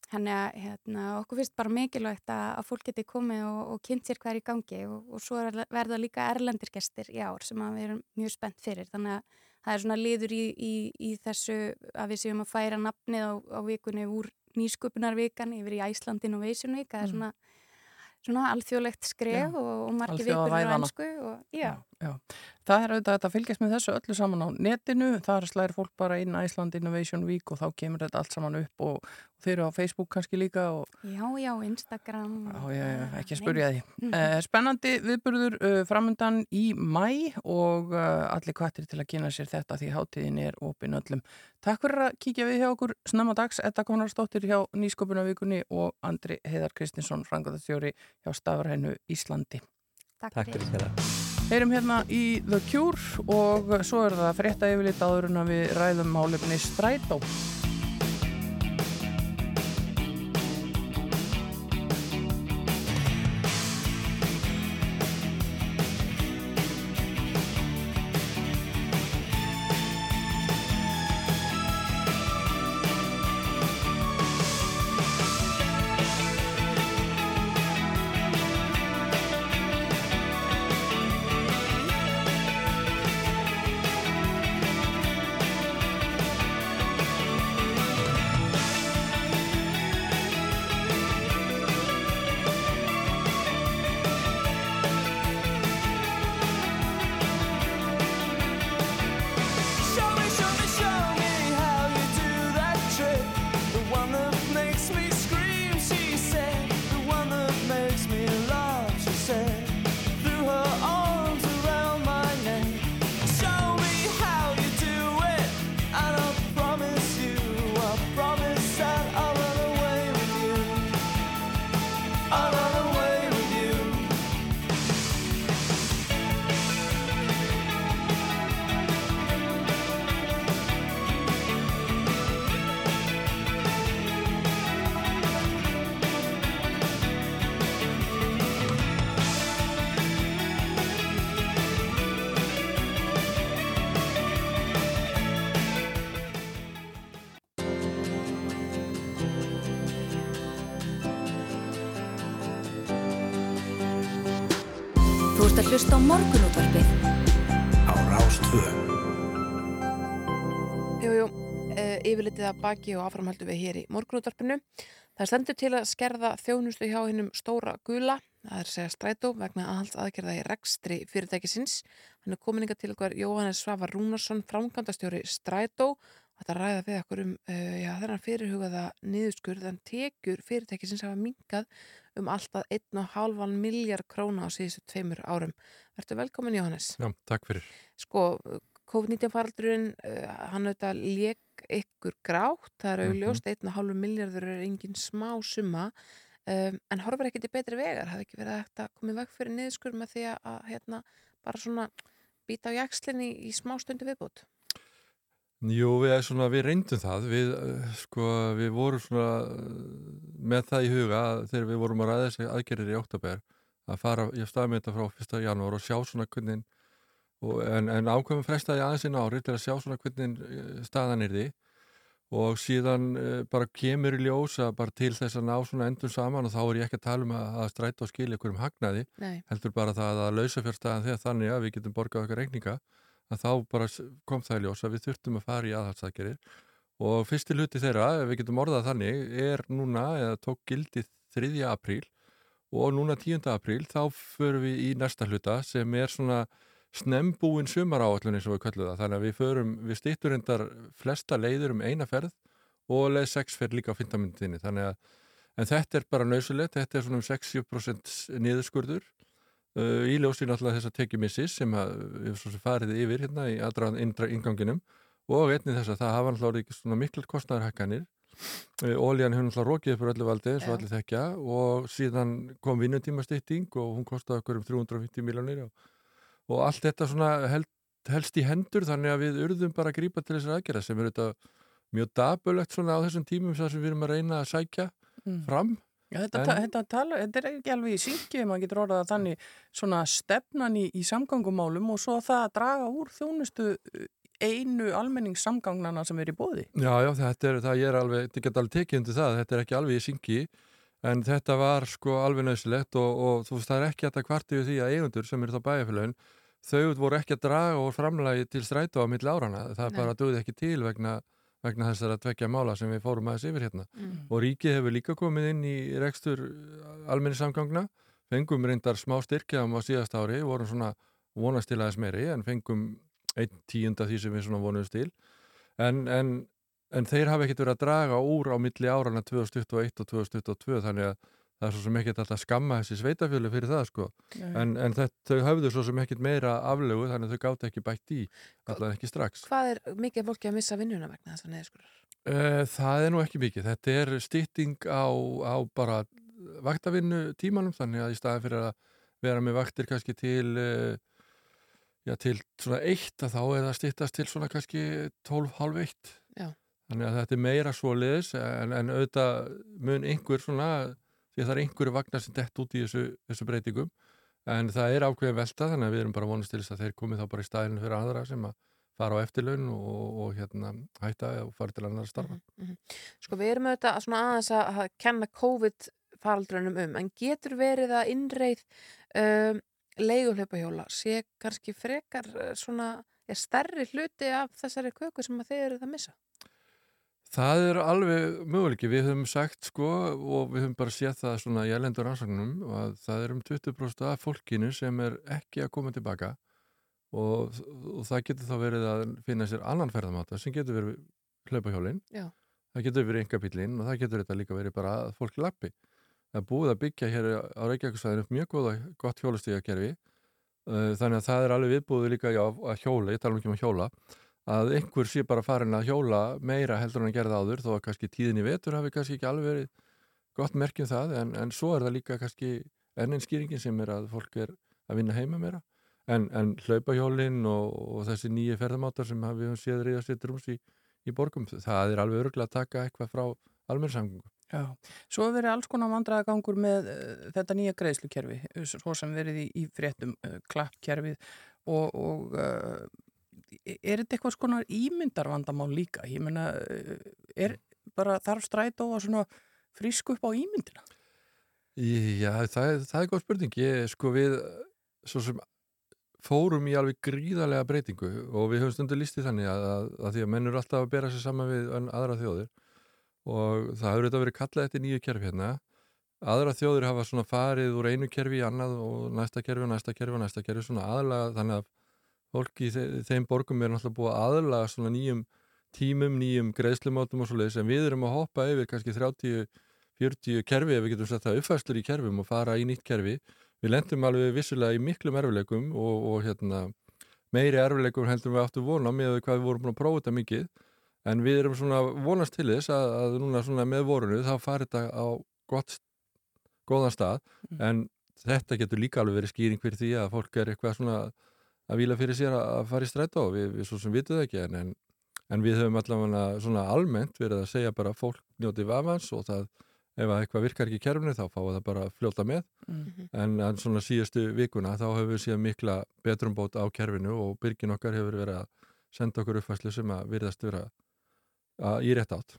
Þannig að hérna, okkur finnst bara mikilvægt að, að fólk geti komið og, og kynnt sér hvað er í gangi og, og svo er, verða líka erlendir gestir í ár sem við erum mjög spennt fyrir. Þannig að það er svona liður í, í, í þessu að við séum að færa nafnið á, á vikunni úr nýsköpunarvikan yfir í Æsland Innovation Week. Það er Mm. svona, svona alþjóðlegt skref Já, og, og margir alþjóða vikur á ennsku. Og, já. Já, það er auðvitað að fylgjast með þessu öllu saman á netinu, þar slæðir fólk bara inn Iceland Innovation Week og þá kemur þetta allt saman upp og, þeir eru á Facebook kannski líka og já, já, Instagram. á, og ég, bara ekki að spurja því. Uh, spennandi viðburður uh, framundan í mæ og uh, allir kvættir til að kynna sér þetta því hátíðin er opin öllum. Takk fyrir að kíkja við hjá okkur snemma dags, Edda Konarsdóttir hjá Nýsköpunavíkunni og Andri Heiðar Kristinsson, frangaðarstjóri hjá Stafrænu Íslandi. Takk, Takk fyrir. Heyrum hérna í The Cure og svo er það frétta yfirlit áður en við ræðum málefni Strætó. Að hlusta á morgunútvarpið Á Rástvö. Jú, jú, uh, yfirlitið að baki og áframhaldum við hér í morgunútvarpinu. Það stendur til að skerða þjónustu hjá hinnum stóra gula, það er að segja strætó vegna aðhalds aðgerða í rekstri fyrirtækisins. Hann er komininga til okkar Jóhannes Svavar Rúnarsson, framkvæmdastjóri strætó. Þetta ræða við okkur um uh, já, þennan fyrirhugaða niðurskurð en tekjur fyrirtækisins hafa minkað um alltaf 1,5 miljard króna á síðustu tveimur árum. Vertu velkomin Jóhannes. Já, takk fyrir. Sko, COVID-19 faraldurinn, uh, hann auðvitað lék ykkur grátt, það er Mhm. auðljóst, 1,5 miljardur er engin smá summa, um, en horfur ekkert í betri vegar, hafði ekki verið hægt að koma í veg fyrir niðurskur með því að, að hérna, bara svona býta á jakslinni í, í smá stundu viðbútt. Jú, við, svona, við reyndum það, við, uh, sko, við vorum svona uh, með það í huga þegar við vorum að ræða þessi aðgerðir í oktober að fara, með þetta frá 1. janúar og sjá svona hvernig, og, en, en ákveðum frestaði aðeins inn ári til að sjá svona hvernig uh, staðan er því og síðan bara kemur í ljósa bara til þess að ná svona endum saman og þá er ég ekki að tala um að, að stræta og skilja ykkur um hagnaði, Nei, heldur bara það að lausa fjárstæðan þegar þannig að við getum borgað okkar reikninga að þá bara kom það í ljós að við þurftum að fara í aðhaldsakkerir og fyrsti hluti þeirra, ef við getum orðað þannig, er núna eða tók gildi 3. apríl og núna 10. apríl þá förum við í næsta hluta sem er svona snembúin sumar áallun eins og við kallum það þannig að við förum, við stýttur endar flesta leiður um eina ferð og leið 6 ferð líka á fyntamyndinni þannig að en þetta er bara nöysulegt, þetta er svona um 60% niðurskurður uh, í ljósi náttúrulega þess að tekið missis sem að við svo sem farið yfir hérna í aðdraðan inganginum og einnig þess að það hafa náttúrulega orðið svona mikil kostnæðarhækkanir Ólíðan hefur náttúrulega rókið fyrir öllu valdi eins og Já. allir þekkja og síðan kom vinnutímastýtting og hún kostaði okkur um 350 miljónir og, og allt þetta svona held, helst í hendur þannig að við urðum bara að grípa til þessar aðgerða sem er þetta mjög dabulegt svona á þessum tímum sem við erum að reyna að sækja Mm. fram Já, þetta, En- ta, þetta, tala, þetta er ekki alveg í syngi maður getur orðað að þannig svona stefnan í, í samgangumálum og svo það að draga úr þjónustu uh, einu almenningssamgangnana sem er í bóði. Já, já, þetta er, það er alveg, þetta get alveg tekið undir það, þetta er ekki alveg í syngi en þetta var sko alveg nöðsilegt og, og þú veist, það er ekki kvarti við því að eigundur sem eru þá bæjarfélagin þau voru ekki að draga úr framlagi til strætó á milli árana, það Nei. bara döði ekki til vegna, vegna þessara tvekja mála sem við fórum aðeins yfir hérna. Mm. og ríkið hefur líka komið inn í rekstur almenni samgangna fengum reyndar smá styrkjaðum á síðast ári vorum svona vonast til aðeins meiri en fengum einn tíunda því sem við svona vonumst til. En, en, en þeir hafa ekkert verið að draga úr á milli árana 2021 og 2022 þannig að það er svo sem ekkert alltaf skamma þessi sveitafjölu fyrir það sko en, en þetta, þau höfðu svo sem ekkert meira aflögu þannig að þau gátt ekki bætt í allavega ekki strax Hvað er mikið fólki að missa vinnuna vegna þess að neðskurar? Uh, það er nú ekki mikið. Þetta er stytting á, á bara vaktavinnu tímanum þannig að í staðin fyrir að vera með vaktir kannski til uh, já, til svona eitt að þá er það styttast til svona kannski 12, halv eitt. Já. Þannig að þetta er meira svoleiðis en, en auðvitað mun einhver svona því að það er einhverju vagnar sem dett út í þessu, þessu breytingum en það er ákveðin velta þannig að við erum bara vonast til þess að þeir komi þá bara í staðinu fyrir aðra sem að fara á eftirlaun og, og hérna hætta og fara til annar starfa. Mhm. Sko við erum auðvitað að aðeins að, að kenna COVID faraldrunum um en getur verið að innreið um, leiguhlaupahjóla sé kannski frekar eh, svona er stærri hluti af þessari köku sem að þið eruð að missa? Það er alveg möguleiki, við höfum sagt sko og við höfum bara séð það svona í elendur rannsóknum að það er um 20% af fólkinu sem er ekki að koma tilbaka og, og það getur þá verið að finna sér annan ferðamáta sem getur verið hlaupahjólin, Já. það getur verið engabílinn og það getur þetta líka verið bara að fólk lappi. Það er búið að byggja hér á Reykjavíksvæðinu mjög góða, gott hjólastígakerfi þannig að það er alveg viðbúið líka já, að hjóla, ég tala um ekki um að hjóla að einhver sé bara farin að hjóla meira heldur en að gera það áður þó að kannski tíðin í vetur hafi kannski ekki alveg verið gott merkjum það en, en svo er það líka kannski enn einn skýringin sem er að fólk er að vinna heima meira en, en hlaupahjólin og, og þessi nýju ferðamátar sem við höfum séð reyða sér drúms í, í borgum það er alveg örgulega að taka eitthvað frá almennsamgöngu. Já, svo verið alls konar vandræðagangur með uh, þetta nýja greiðslukerfi, svo sem verið í, í fréttum uh, klappkerfið og, og uh, er þetta eitthvað skonar ímyndarvandamál líka? Ég meina, uh, er bara þarf strætó að svona frísku upp á ímyndina? Já, það, er- það er góð spurning. Ég, sko við, svo sem fórum í alveg gríðarlega breytingu og við höfum stundu lístið þannig að, að, að því að menn eru alltaf að bera sér saman við aðra þjóðir og það hefur þetta verið kallað eftir nýju kerfi hérna. Aðra þjóðir hafa svona farið úr einu kerfi í annað og næsta kerfi og næsta kerfi og næsta kerfi svona aðlaga þannig að fólki í þe þeim borgum er náttúrulega búið að aðlaga svona nýjum tímum, nýjum greiðslumátum og svo leiðis en við erum að hoppa yfir kannski 30 40 kerfi ef við getum sett það uppfæstur í kerfum og fara í nýtt kerfi. Við lendum alveg vissulega í miklum erfileikum og, og hérna, meiri erfileikum heldur við áttu vona með hvað við vorum búin að prófa þetta mikið. En við erum svona vonast til þess að, að núna svona með vorunu þá farið þetta á gott, góðan stað. En þetta getur líka alveg verið skýring fyrir því að fólk er eitthvað svona að vila fyrir sér að, fara í strætó. Við, við svo sem vitum það ekki en, en, en við höfum allavega svona almennt verið að segja bara fólk njóti vafans og það ef að eitthvað virkar ekki í kerfinu þá fáið það bara fljóta með. Mm. en, en svona síðustu vikuna þá hefur við síðan mikla betrumbót á kerfinu og byrgin okkar hefur verið að senda okkur uppfæslu sem að virðast vera í rétt átt.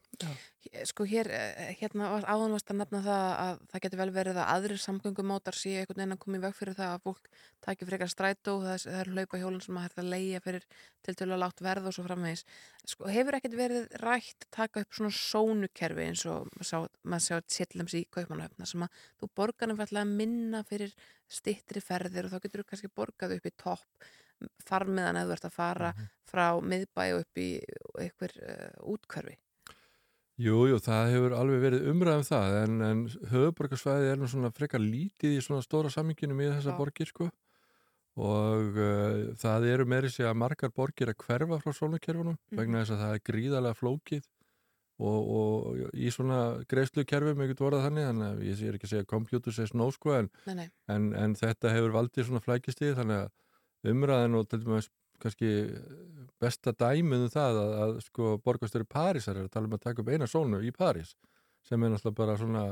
Sko hér, eh, hérna áðanvast að nefna það að það getur vel verið að aðrir samgöngumótar sé einhvern veginn að koma í veg fyrir það að fólk taki frekar strætó, það er, það er hlaupa hjólinn sem að hægt að leia fyrir til til að látt verð og svo framvegis. Sko hefur ekkert verið rætt taka upp svona sónukerfi eins og maður sjá sétlems í kaupmannahöfna sem að þú borgar nefnilega minna fyrir stittri ferðir og þá getur þú kannski borgað upp í topp farmiðan eða þú ert að fara frá miðbæ og upp í einhver uh, útkörfi. Jú, jú, það hefur alveg verið umræðum það en, en höfuborgarsvæði er nú svona frekar lítið í svona stóra samminginu með þessa Já. borgir sko og uh, það eru meiri sig að margar borgir að hverfa frá sólukerfunum vegna þess að það er gríðarlega flókið og, og í svona greiðslukerfum ekkert vorða þannig þannig að ég er ekki að segja computer says no sko en, Nei, nei. en, en þetta hefur valdið svona flækistíð þannig að umræðin og til dæmis kannski besta dæmið um það að, að sko borgastöru Parísar er að tala um að taka upp eina sónu í París sem er náttúrulega bara svona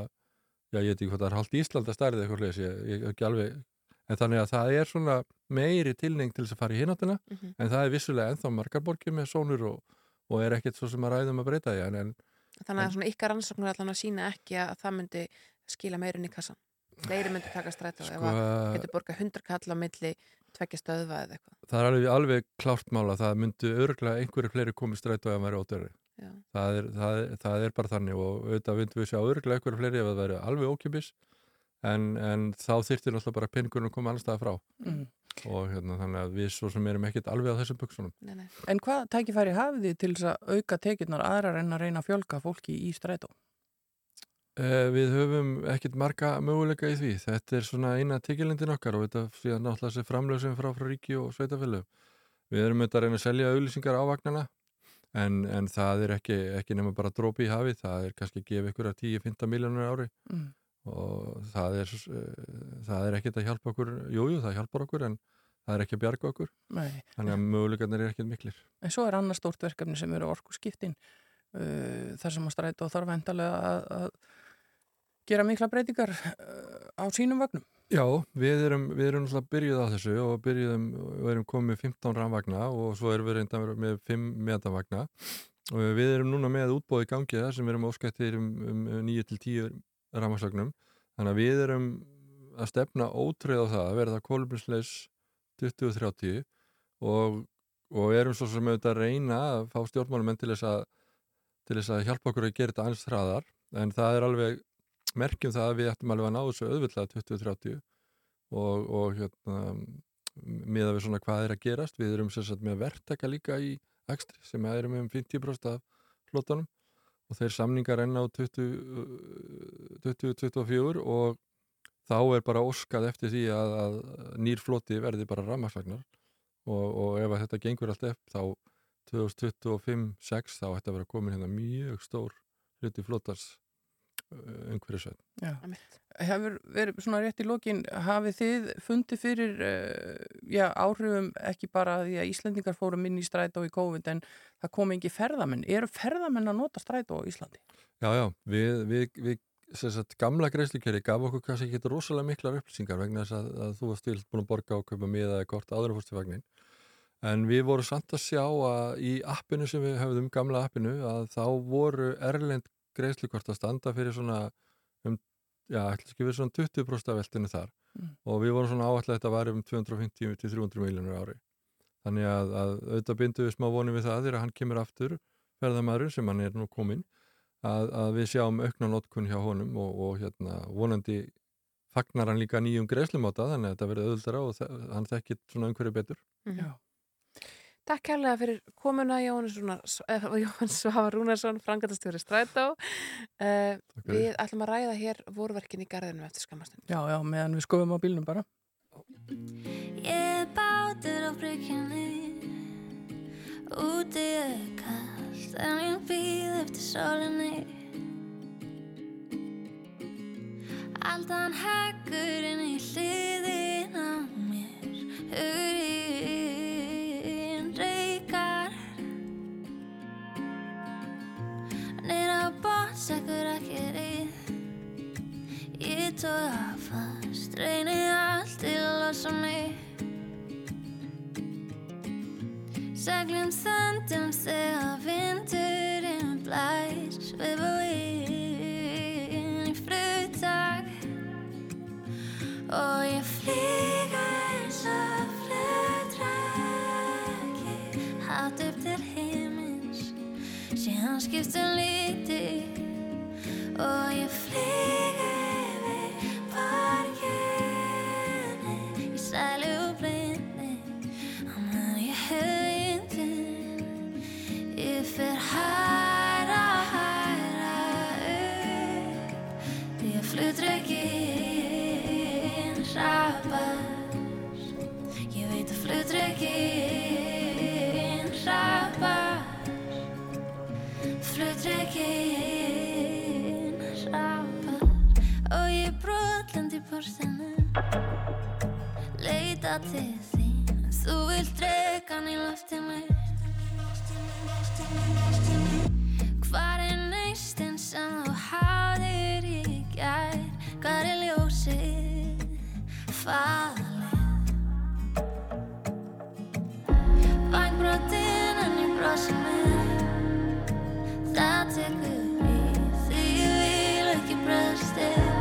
já ég veit ekki hvað það er hálft Ísland að stærði eitthvað leys, ég, ég ekki alveg en þannig að það er svona meiri tilning til þess að fara í hináttina Mhm. en það er vissulega ennþá margar borgir með sónur og, og er ekkert svo sem að ræðum að breyta því en, en Þannig að svona ykkar rannsóknur allan að sína ekki að það myndi skila meirinn í kassan. Fleiri myndi taka strætó Sko, að getur borgað 100 kall á milli tveggja stöðva eða eitthvað. það er alveg, alveg klárt mála það myndi örgulega einhverju fleiri komið strætó ef það væri ódöri Já. það er, það, er- það er bara þannig og auðvitað myndum við sjá örgulega einhverju fleiri ef það væri alveg ókipis en, en þá þyrftir náttúrulega bara peningurinn að koma alls staðar frá Mm. og hérna, þannig að við svo sem erum ekkert alveg á þessum buksunum Nei, nei. En hvað tækifæri hafið þið til þess að auka tekjurnar aðrar en að reyna að fjölga fólki í strætó? Eh, Við höfum ekkert marga möguleika í því. Þetta er svona eina tekilindin okkar og þetta síðan náttúrulega þessi framlög sem er frá frá ríki og sveitafélög. Við erum auðvitað að reyna að selja auðlýsingar á vagnana en, en það er ekki, ekki nema bara drópi í hafið. Það er kannski að gefa ykkur að 10-15 miljónur ári Mm. og það er, eh, það er ekkert að hjálpa okkur. Jújú, jú, það hjálpar okkur en það er ekki að bjarga okkur. Nei. Þannig að möguleikarnir er ekkert miklir. En svo er annars stórt verkefni sem eru orku skiptin uh, þar sem að strætó þarf endalega að, að gera mikla breytingar uh, á sínum vagnum. Já, við erum, við erum náttúrulega byrjuð á þessu og byrjuðum, við erum komið með 15 rafvagna og svo erum við reynda með 5 metavagna og við erum núna með útbóði gangi þar sem erum óskættir um, um 9-10 rafvagnsagnum þannig að við erum að stefna ótröð á það að verða kólumlisleis 2030 og, og erum svo sem auðvitað að reyna að fá stjórnmálumenn til þess að til þess að hjálpa okkur að gera þetta aðeins hraðar. En það er alveg merkjum það að við ættum alveg að ná þessu auðvitað 2030 og, og hérna miða við svona hvað er að gerast við erum sagt með verktaka líka í ekstri sem erum um 50% af flottanum og þeir samningar enn á 2024 og þá er bara óskað eftir því að, að nýr floti verði bara rammarsvagnar og, og ef þetta gengur allt eftir þá 2025-6 þá ætti að vera komin hérna mjög stór hluti flottars umhverjusveit. Já. Einmitt. Hefur verið svona rétt í lokin, hafið þið fundið fyrir uh, já, áhrifum ekki bara því að Íslendingar fórum inn í strætó í COVID en það kom ekki ferðamenn. Eru ferðamenn að nota strætó á Íslandi? Já, já, við, við, við sem sagt, gamla greiðslukerri gaf okkur kannski ekki rosalega miklar upplýsingar vegna þess að, að þú varst stilt búin að borga og kaupa miða eða kort vagnin en við vorum samt að sjá að í appinu sem við höfðum, gamla appinu að þá voru erlend greiðslukort að standa fyrir svona um, já, ætla ekki verið svona 20% af veltinu þar Mm. og við vorum svona að þetta var um 250-300 miljónur ári þannig að, að auðvitað bindu við smá vonið við það þegar hann kemur aftur ferðamæður sem hann er nú kominn að, að við sjáum aukna notkun hjá honum og, og hérna vonandi fagnar hann líka nýjum greiðslumáta þannig að þetta verður auðvöldara og hann þekkir svona umhverju betur. Mhm. Já. Takk kærlega fyrir komuna eh, (laughs) Jóhannes Svavar Rúnarsson, frangatastjóri Strætó. Uh, fyrir. við ætlum að ræða hér vorverkin í garðinu eftir skamastund. Já, já, meðan við skoðum á bílnum bara. Ég bátur á bryggjunni Úti er kallt En ég býð eftir sólinni Aldan heggur inn í hliðin á mér Hugurinn bóts ekkur ekki rið Ég tóða fast, reyni allt til að losa mig. Seglum þöndum þegar vindurinn blær svifa inn í fluttak og ég flýga eins og flutræki hátt upp til heimins síðan skiptum liti og ég flýga brotlend í portinu leita til þín en þú vilt dregan í loftinu Hvar er neistinn sem þú hafðir í gær? Hvar er ljósið faðalið? Vangbrotin en ég brosi með Það tekur í því ég vil ekki bröðstir Fyrir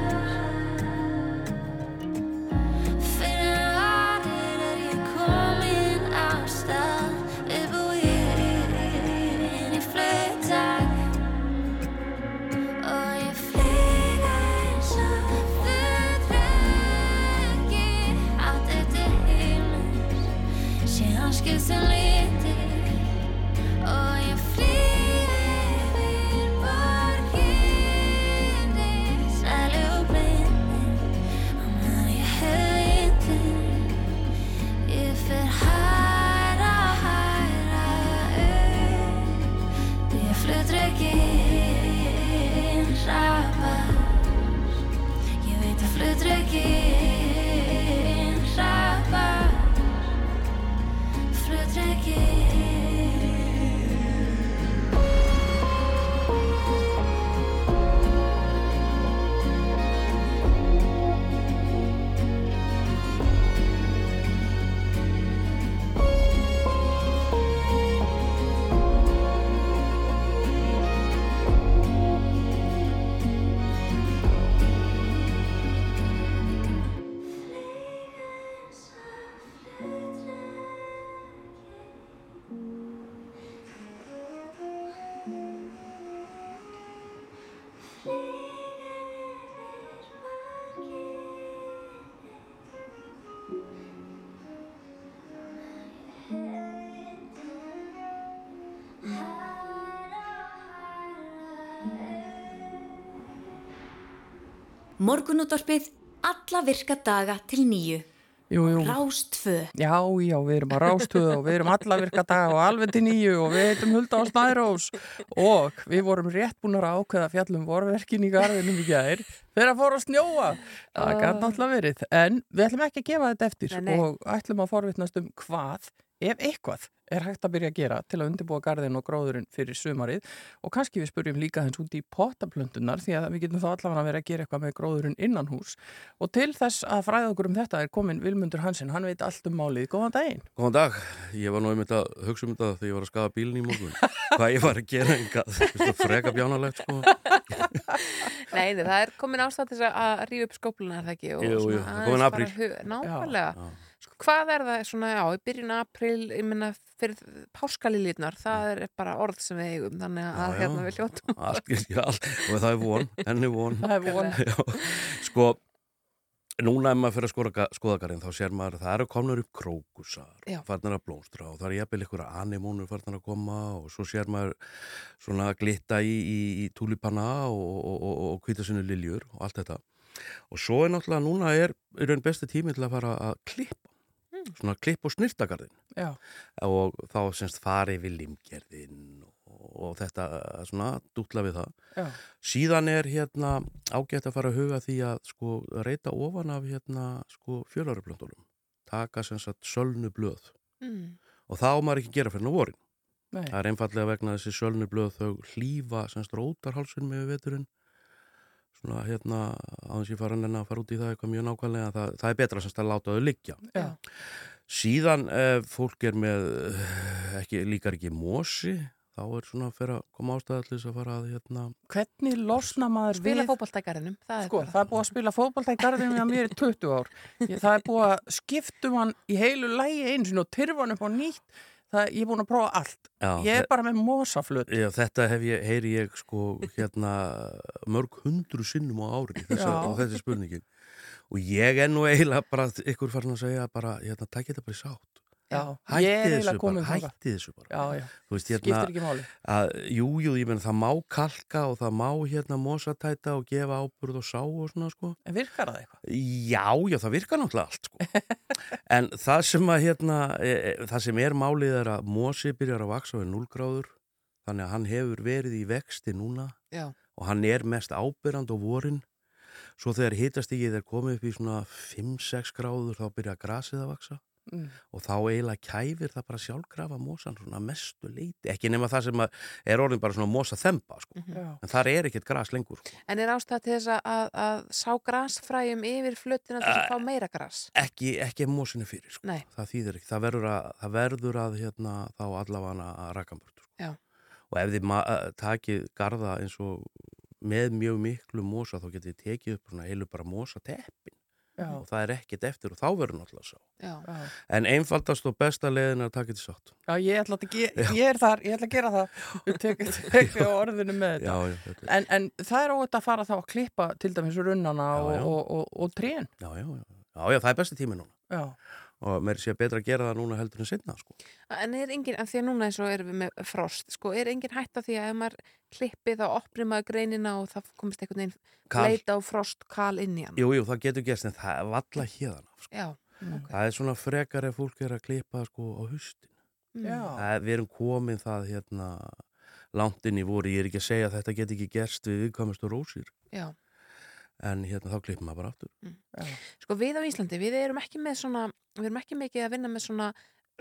Morgunútvarpið alla virka daga til nýju. Jú, jú. Rástfö. Já, já, við erum að rástuða og við erum alla virka dag og alveg til nýju og við heitum Hulda á Snærós og við vorum rétt búin að ákveða fjallum vorverkin í garðinum í gær þegar að fóra að snjóa. Það gæti náttúrulega verið, en við ætlum ekki að gefa þetta eftir Nei, og ætlum að forvitnast um hvað, ef eitthvað, er hægt að byrja að gera til að undirbúa garðin og gróðurinn fyrir sumarið. Og kannski við spurjum líka þess út í potaplöntunar því að við getum þá allavega að vera að gera eitthvað með gróðurinn innan hús og til þess að fræða okkur um þetta er komin Vilmundur Hansen, hann veit allt um málið. Góðan daginn. Góðan dag, ég var nú einmitt að hugsa um þetta þegar ég var að skafa bílinn í morgun. Hvað ég var að gera engað, freka bjánalegt sko. Nei, (laughs) nei, það er komin ástæð er er hvað er það svona, já, í byrjun april, ég minna fyrir páskalilítnar, það er bara orð sem við eigum, þannig að Já, já. hérna við hljóttum allt, já, og það er von, enn er von Það er von. (laughs) Já, sko núna ef maður fyrir að skoða, skoða garðin þá sér maður að það eru komnur upp krókusar farnar að blómstra og það er jafnvel ykkur anemónur farnar að koma og svo sér maður svona glitta í, í, í túlipanna og, og, og, kvítasinu liljur og allt þetta og svo er náttúrulega núna er í raun besti tími til að fara að klippa svona klipp og snirtagarðin Já. og þá semst fari við limgerðin og, þetta svona dútla við það Já. síðan er hérna ágætt að fara að huga því að sko reyta ofan af hérna sko fjölarublöndunum taka sem sagt sölnu blöð mm. og það á maður ekki að gera fyrir vorin Nei. það er einfallega vegna þessi sölnu blöð þau hlýfa semst rótarhálsun með veturinn svona hérna á þess að ég fara að nenni að fara út í það eitthvað mjög nákvæmlega það, það er betra semst að láta þau liggja Já. síðan ef fólk er með eh, ekki, líkar ekki mosi þá er svona að fyrir að koma ástæða til þess að fara að hérna Hvernig losna maður Spila við fótbolta í garðinum, það er Sko, bara það er búið að spila fótbolta í með mér í 20 ár. Ég, það er búið að skiptum hann í heilu lægi eins og tyrfa hann upp á nýtt. Það, ég er búin að prófa allt. Já, ég er bara með mosaflut. Já, þetta hef ég, heyri ég sko hérna mörg hundru sinnum á ári þessa, þetta er spurningin og ég er nú eiginlega bara ykkur farin að segja bara, hérna, takk þetta bara í sátt Já, hætti þessu bara, hætti þessu bara Já, já. Veist, hérna, Skiptir ekki máli. að, jú, jú, ég menn það má kalka og það má hérna mosatæta og gefa áburð og sá og svona sko En virkar það eitthvað? Já, já, það virkar náttúrulega allt sko. (laughs) en það sem að hérna, e, e, það sem er málið er að mosi byrjar að vaksa við 0 gráður þannig að hann hefur verið í vexti núna Já. og hann er mest ábyrrand á vorin svo þegar hitastíkið er komið upp í svona 5-6 gráður þá byrja grasið að vaksa Mm. og þá eiginlega kæfir það bara sjálfgrafa mosan svona mestu leiti ekki nema það sem að er orðin bara svona mosa þemba sko. Já. en þar er ekkert gras lengur sko. En er ástæða til þess að, að, að sá grasfræjum yfir flutina til þess að fá meira gras? ekki, ekki ef mosin er fyrir sko. Það þýðir ekki, það verður að, það verður að hérna, þá allavega að rakamburt sko. Já. og ef þið eh, takið garda eins og með mjög miklu mosa þá getið þið tekið upp svona heilu bara mosa teppin Já. og það er ekkert eftir og þá verður náttúrulega sá en einfaldast og besta leiðin er að taka þetta sátt Já, ég ætla að, ge ég er þar, ég ætla að gera það. Við tekum (laughs) tek orðinu með þetta. Já, já, En, en það er óvægt að fara þá að klippa til dæmis runnana Já, og, já. og, og, og trén. já, já, já, já, já, það er besti tími núna Já. Og mér sé betra að gera það núna heldur en sinna sko. En er engin, af því að núna eins og erum við með frost, sko, er engin hætta því að ef maður klippi þá opnir maður greinina og það komist einhvern veginn leita á frost kal inn í hann? Jú, jú, það getur gerst en það er valla hérðan sko. Já, ok. það er svona frekar ef fólk er að klippa sko á haustin Mm. Já. Það, við erum komin það hérna langt inn í voru, ég er ekki að segja að þetta get ekki gerst við viðkvæmustu rósir Já. En hérna þá klippum maður bara aftur. Sko við á Íslandi, við erum ekki með svona, við erum ekki mikið að vinna með svona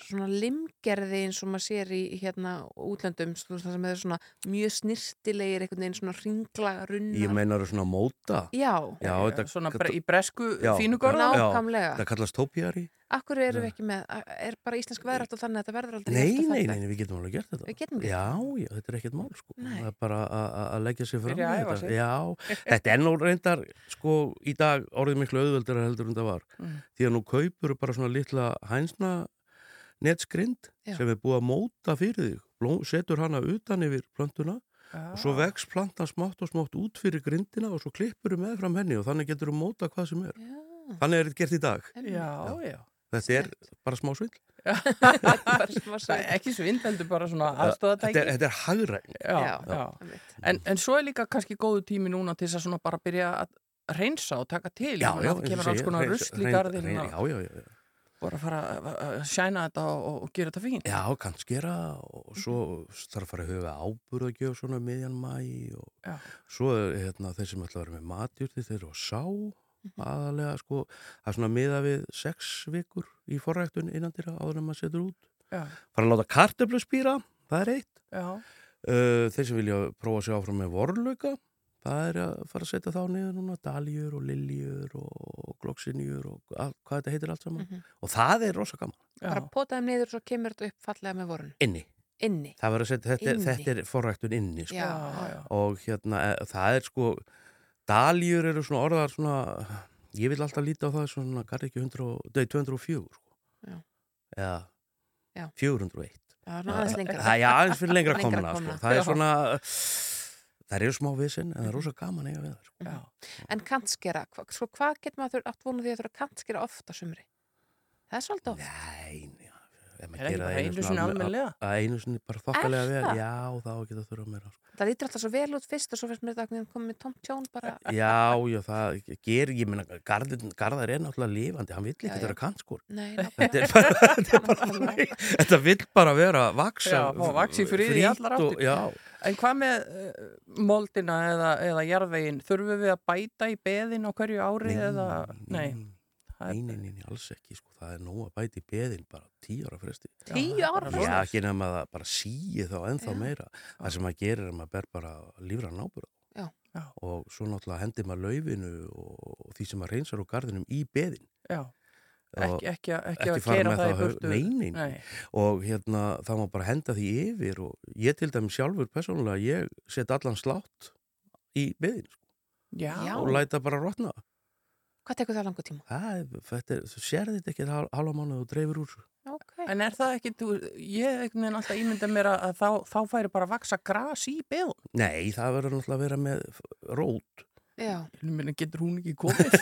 svona limgerði eins og maður sér í hérna útlöndum þú veist, það sem er svona mjög snirtilegir einhvern veginn svona ringla runnar Ég meinar svona móta Já, Já, þetta Svona bre í bresku Já. fínugörða. Nákvæmlega. Það kallast tópjari akkur erum við ekki með er bara íslensk veðrætt og þannig að þetta verður aldrei Nei, nei, nei, nei, við getum alveg gert þetta Við getum gert Já, já, þetta er ekkert mál sko Nei. Það er bara að- að að leggja sér fram að þetta. sig. Já, þetta er nú reyndar sko í dag orðið miklu auðveldara heldur en það var Mm. því að nú kaupur bara svona litla hænsna netskrind Já. sem er búið að móta fyrir þig setur hana utan yfir plantuna og svo Já. vex plantan smátt og smátt út fyrir grindina og svo klippur með fram henni og þannig getur þú móta hvað sem er Já, þannig er þetta gert í dag Já, já. þetta er bara smá svindl (laughs) bara smá Það er ekki bara svona aðstóðatæki. þetta er, þetta er hagræn Já, Já, já. En, en svo er líka kannski góðu tími núna til þess að svona bara byrja að reynsa og taka til. Meina, það kemur alls konar rusl í garðin já, já, já, já. Bara fara að að sjæna þetta og, og gera þetta fínt. Já, kannski gera og svo þarf að fara að huga áburðagjöf svona um miðjan mæ og Já. svo er hérna, þeir sem ætla að vera með matjurti þeir eru að sá aðalega sko, það er svona miða við sex vikur í forræktun innan dýra áður en maður setur út. Já, Fara að láta kartöflu spýra, það er eitt. já, Uh, þeir sem vilja prófa sig áfram með vorlauka, það er að fara að setja þá niður núna, daljur og liljur og gloksinjur og all, hvað þetta heitir allt saman. Mhm. Og það er rosa gaman. bara já. potaðum niður svo kemur þetta upp fallega með vorun Inni. inni Það verður að setja, þetta, Inni. þetta er forræktun inni, sko. Já, Já, já. og hérna, e, það er sko daljur eru svona orðar svona ég vil alltaf líta á það svona garði ekki 100, og- nei, 204 sko. Já. eða Já. 401 Já, það er aðeins fyrir lengra Lengra komna, komna. Sko. það er svona það eru smá vissin en það er rosa gaman eiga við það sko. já. En kantskera, hva, svo hvað getur maður átt vonu því að þurfa að kantskera oft á sumri? Það er svolítið oft. nei, Er ekki bara það einu sinni svona almen- almennilega? að einu sinni bara þokkalega vel það? já, þá geta þurfa meira sko. Það lítur alltaf svo vel út fyrst og svo finnst mér þetta að komið með tómt tjón bara. já, já, það ger ég meina, garðin, garðar er náttúrulega lifandi hann vill ekki vera kantskór Nei, bara, þetta, er bara (laughs) þetta vill bara vera vaksa Já, að vaxa í allar áttir. já, En hvað með uh, moldina eða, eða jarðvegin? Þurfum við að bæta í beðin á hverju ári eða? Nei. Það nei, nei, nei, alls ekki sko. það er nóg að bæti beðin bara tíu ára fresti tíu ára já, fyrst. ekki nefn að það bara síi þá ennþá Já. meira það sem maður gerir er að maður ber bara lífra nábúra Já. Já. og svo náttúrulega hendir maður laufinu og, og því sem maður reynsar úr garðinum í beðin Já, Ekki, ekki, ekki að með það í burtu. Nei, nei, nei. og hérna það má bara henda því yfir og ég til dæmis sjálfur persónulega, ég set allan slátt í byðin sko, Já. og læta bara rotna Hvað tekur það langur tíma? það, þetta er, þú sérði þetta ekki hal- halva mánuð og dreifur úr. Okay. En er það ekki, þú, ég einhvern veginn alltaf ímynda mér að, að þá, þá færi bara að vaksa gras í beðun. Nei, það verður náttúrulega að vera með rót Já. Ég meina, getur hún ekki komið?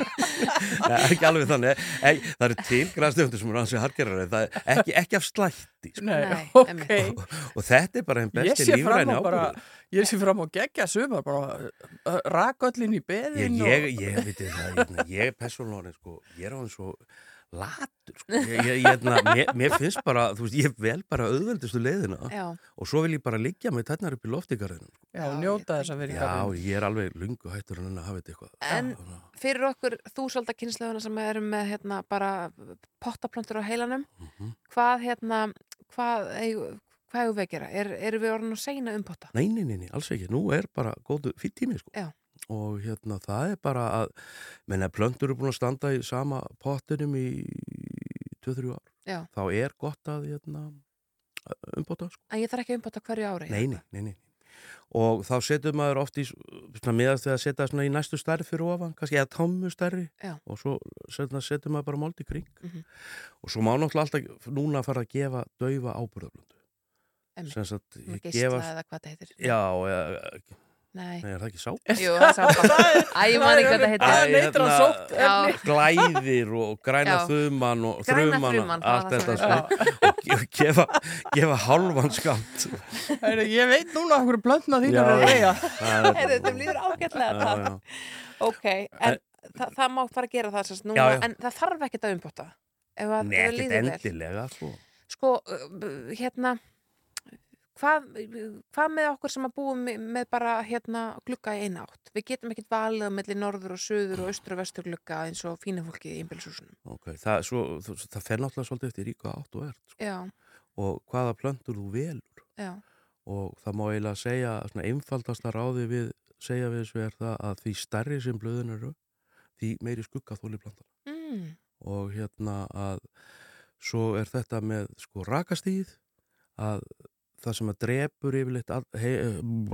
(laughs) Nei, ekki alveg þannig Ei, það eru til græstöfundur sem eru ansið hargerari það er ekki, ekki af slætti sko. Nei, Nei, ok. einmitt. og, og þetta er bara einn Ég besti sé fram lífræni á bara, ábyrður ég sé fram á gegja sumar, bara uh, raköllin í ég, beðin ég, og... ég, veit það, ég, ég er persónlórin sko, ég er á hann svo latur sko. ég, ég, ég, mér, mér finnst bara, þú veist, ég vel bara auðveldustu leiðina Já. og svo vil ég bara liggja með tætnar upp í loftigarðinu sko. Já, njóta þess að vera í Já, garðinum. ég er alveg lungu hættur en að hafa þetta eitthvað En fyrir okkur þúsalda kynnslöfuna sem erum með hérna bara pottaplöntur á heilanum, Mhm. hvað hérna, hvað eigum hvað eigum við að gera? Er, erum við orðin að segna um potta? Nei, nei, nei, nei, alls ekki. Nú er bara góðu fyrir tími, sko. Já. Og hérna, það er bara að, menna, plöntur eru búin að standa í sama pottinum í 2-3 ár. Já. Þá er gott að, hérna, umbóta, sko. En ég þarf ekki að umbota hverju ári. Nei, nei, nei, nei. Og þá setur maður oft í, meðast við að setja svona í næstu stærri fyrir ofan, kannski eða tómmu stærri. Já. Og svo setur maður bara mold í kring. Mhm. Og svo má náttúrulega alltaf núna fara að gefa daufa ábúrðablöndu. Einmitt. Sem sagt, gefa- eða hvað það heitir. Já, eða, Nei. Nei, er það ekki sá? Jú, (laughs) það er sápa. Æ, ég man ekki hvað það heitir. Það neytir hérna, sótt efni. Glæðir og græna Já. þuman og Græna þruman þruman, það allt þetta sem sko. og ge- gefa, gefa halvan skamt Ég veit núna okkur blöndna þín Já, er að reyja. Þetta líður ágætlega já. Ok, en það, það má fara að gera það sérst núna, Já, já. en það þarf ekkert að umbota. Ef að Nei, ekkert endilega sko. Sko, uh, hérna, hvað, hvað með okkur sem að búum með bara hérna glugga í eina átt? Við getum ekkert valið á milli norður og söður og austur og vestur glugga eins og fína fólki í einbjölshúsunum. okay. það, svo, þú- það fer náttúrulega svolítið eftir ríka átt og ert sko. Já, og hvaða plöntur þú velur já, og það má eiginlega segja svona einfaldasta ráði við segja við þessu er það að því stærri sem blöðun eru því meiri skugga þóli planta mm, og hérna að svo er þetta með sko rakastíð að það sem að drepur yfirleitt al, hei,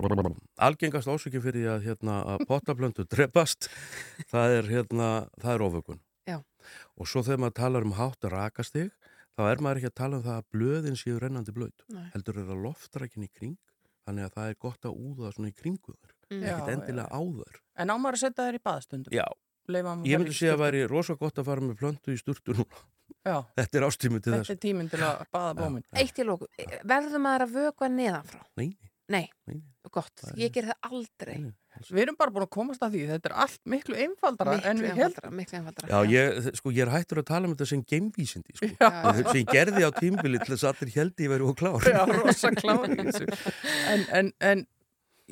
(laughs) algengast ásökjum fyrir því að, hérna, að pottablöndu drepast það er, hérna, það er ofökun Já. og svo þegar maður talar um hátt rakastíð þá er maður ekki að tala um það að blöðin séu rennandi blöð Nei. heldur er það loftrækin í kring þannig að það er gott að úða svona í kringu þar Mm. Ekkert endilega á þar En á maður að setja þær í baðstundum? Já, að ég myndi segja að sturtu? væri rosa gott að fara með plöntu í sturtu núna Já. Þetta er ástími til Þetta þess er tíminn til að baða blómin. eitt í lóku. Verður maður að vökva neðanfrá? Nei, Nei, nei, gott. Er- Ég ger það aldrei. nei. Við erum bara búin að komast að því. Þetta er allt miklu einfaldara en Miklu við held. einfaldara, miklu einfaldara. Já, ég, sko, ég er hættur að tala um þetta sem geimvísindi, sko. Já. sem ég gerði á tímbili til þess að allir held ég verið og klár. Já, rosa klári. En, en, en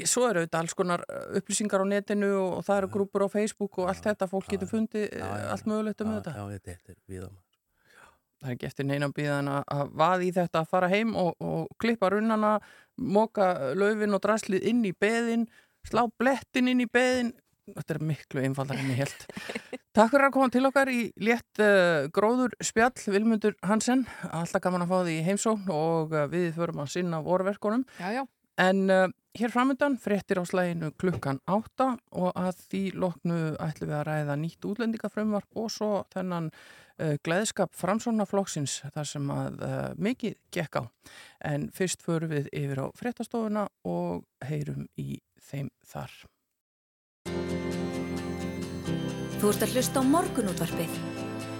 svo eru þetta alls konar uh, upplýsingar á netinu og, það eru grúpur á Facebook og allt þetta. Fólk getur fundið Já, já, já, allt mögulegt um já, þetta. Já, þetta þetta er viðam. Það er ekki eftir neina bíðan að að vaða í þetta að fara heim og, og klippa runnana, móka laufin og draslið inn í beðin, slá blettin inn í beðin. Þetta er miklu einfaldar en ég held. (laughs) Takk fyrir að koma til okkar í létt uh, gróður spjall, Vilmundur Hansen. Alltaf gaman að fá því heimsókn og uh, við förum að sinna vorverkunum. Já, já. En uh, hér framöndan fréttir á slæginu klukkan átta og að því loknu ætlum við að ræða nýtt útlendingafrömmvarp og svo þennan gleðskap framsónaflokksins þar sem að uh, mikið gekk á. En fyrst förum við yfir á fréttastofuna og heyrum í þeim þar. Þú ert að hlusta á morgunútvarpið.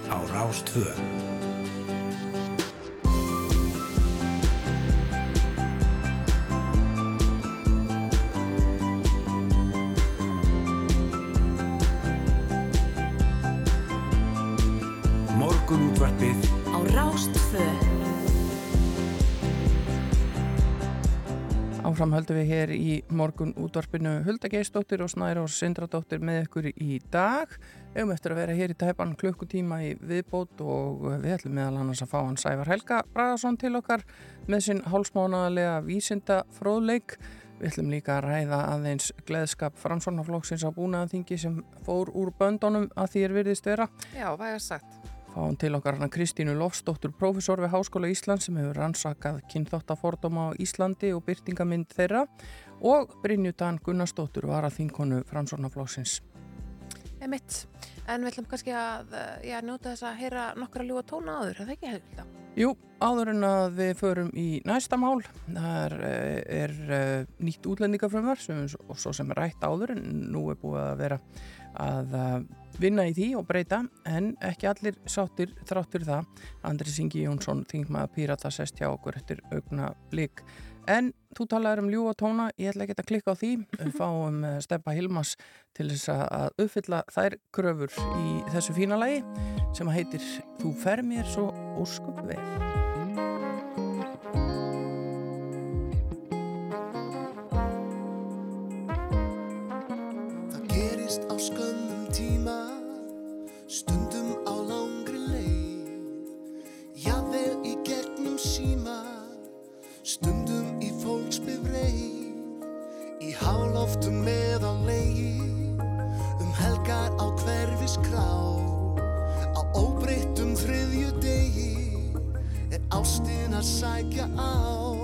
á Rástvö Morgunútvarpið Á Rástfö. Áfram höldum við hér í morgun útvarpinu Hulda Geistóttir og Snæra og Sindradóttir með ykkur í dag. Við höfum eftir að vera hér í tæpan klukkutíma í viðbót og við ætlum meðal annars að fá hann Sævar Helga Bragason til okkar með sinn hálsmánaðarlega vísinda fróðleik. Við ætlum líka að ræða aðeins gleðskap framsvonarflokksins á búnaðaþingi sem fór úr böndunum að því er virðist vera. Já, hvað er sagt? Fáum til okkar hana Kristínu Lofsdóttur, prófessor við Háskóla Íslands sem hefur rannsakað kynþáttafordóma á Íslandi og byrtingamind þeirra og Brynjutan Gunnarsdóttur var að þinkonu framsornaflóksins. Emitt, en við ætlum kannski að eh, já, njóta þess að heyra nokkra ljúa tóna áður, er það ekki hefðið? Jú, áður en að við förum í næsta mál, það er, eh, er eh, nýtt útlendingafrömmar og svo sem er rætt áður en nú er búið að vera að eh, vinna í því og breyta en ekki allir sáttir þráttur það. Andri Singi Jónsson þingmaða Pírata sest hjá okkur eftir augna blik. En þú talaður um ljúa tóna, ég ætla ekki að klikka á því, við (laughs) fáum eh, Steppa Hilmas til þess að uppfylla þær kröfur í þessu fína lagi sem heitir Þú fer mér svo óskup vel. Stundum á langri leið Jafnvel í gegnum síma. Stundum í fólksbifreið Í háloftum með á leigi Um helgar á hverfiskrá Á óbreyttum þriðju degi Er ástin að sækja á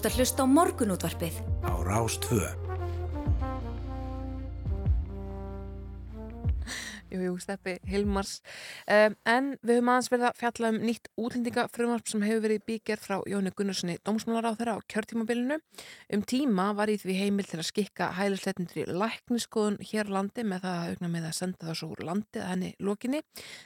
ert að hlusta á morgunútvarpið. á Rástvö. Jú, jú, Steppi Hilmars. Um, en við höfum aðeins verið að fjalla um nýtt útlendingafrumvarp sem hefur verið bígerð frá Jóni Gunnarssoni dómsmálar á þeirra á kjörtímabilinu. Um tíma var í því heimil til að skikka hælisleitindri lækniskoðun hér á landi með það að augna með að senda það svo úr landi að henni lokinni.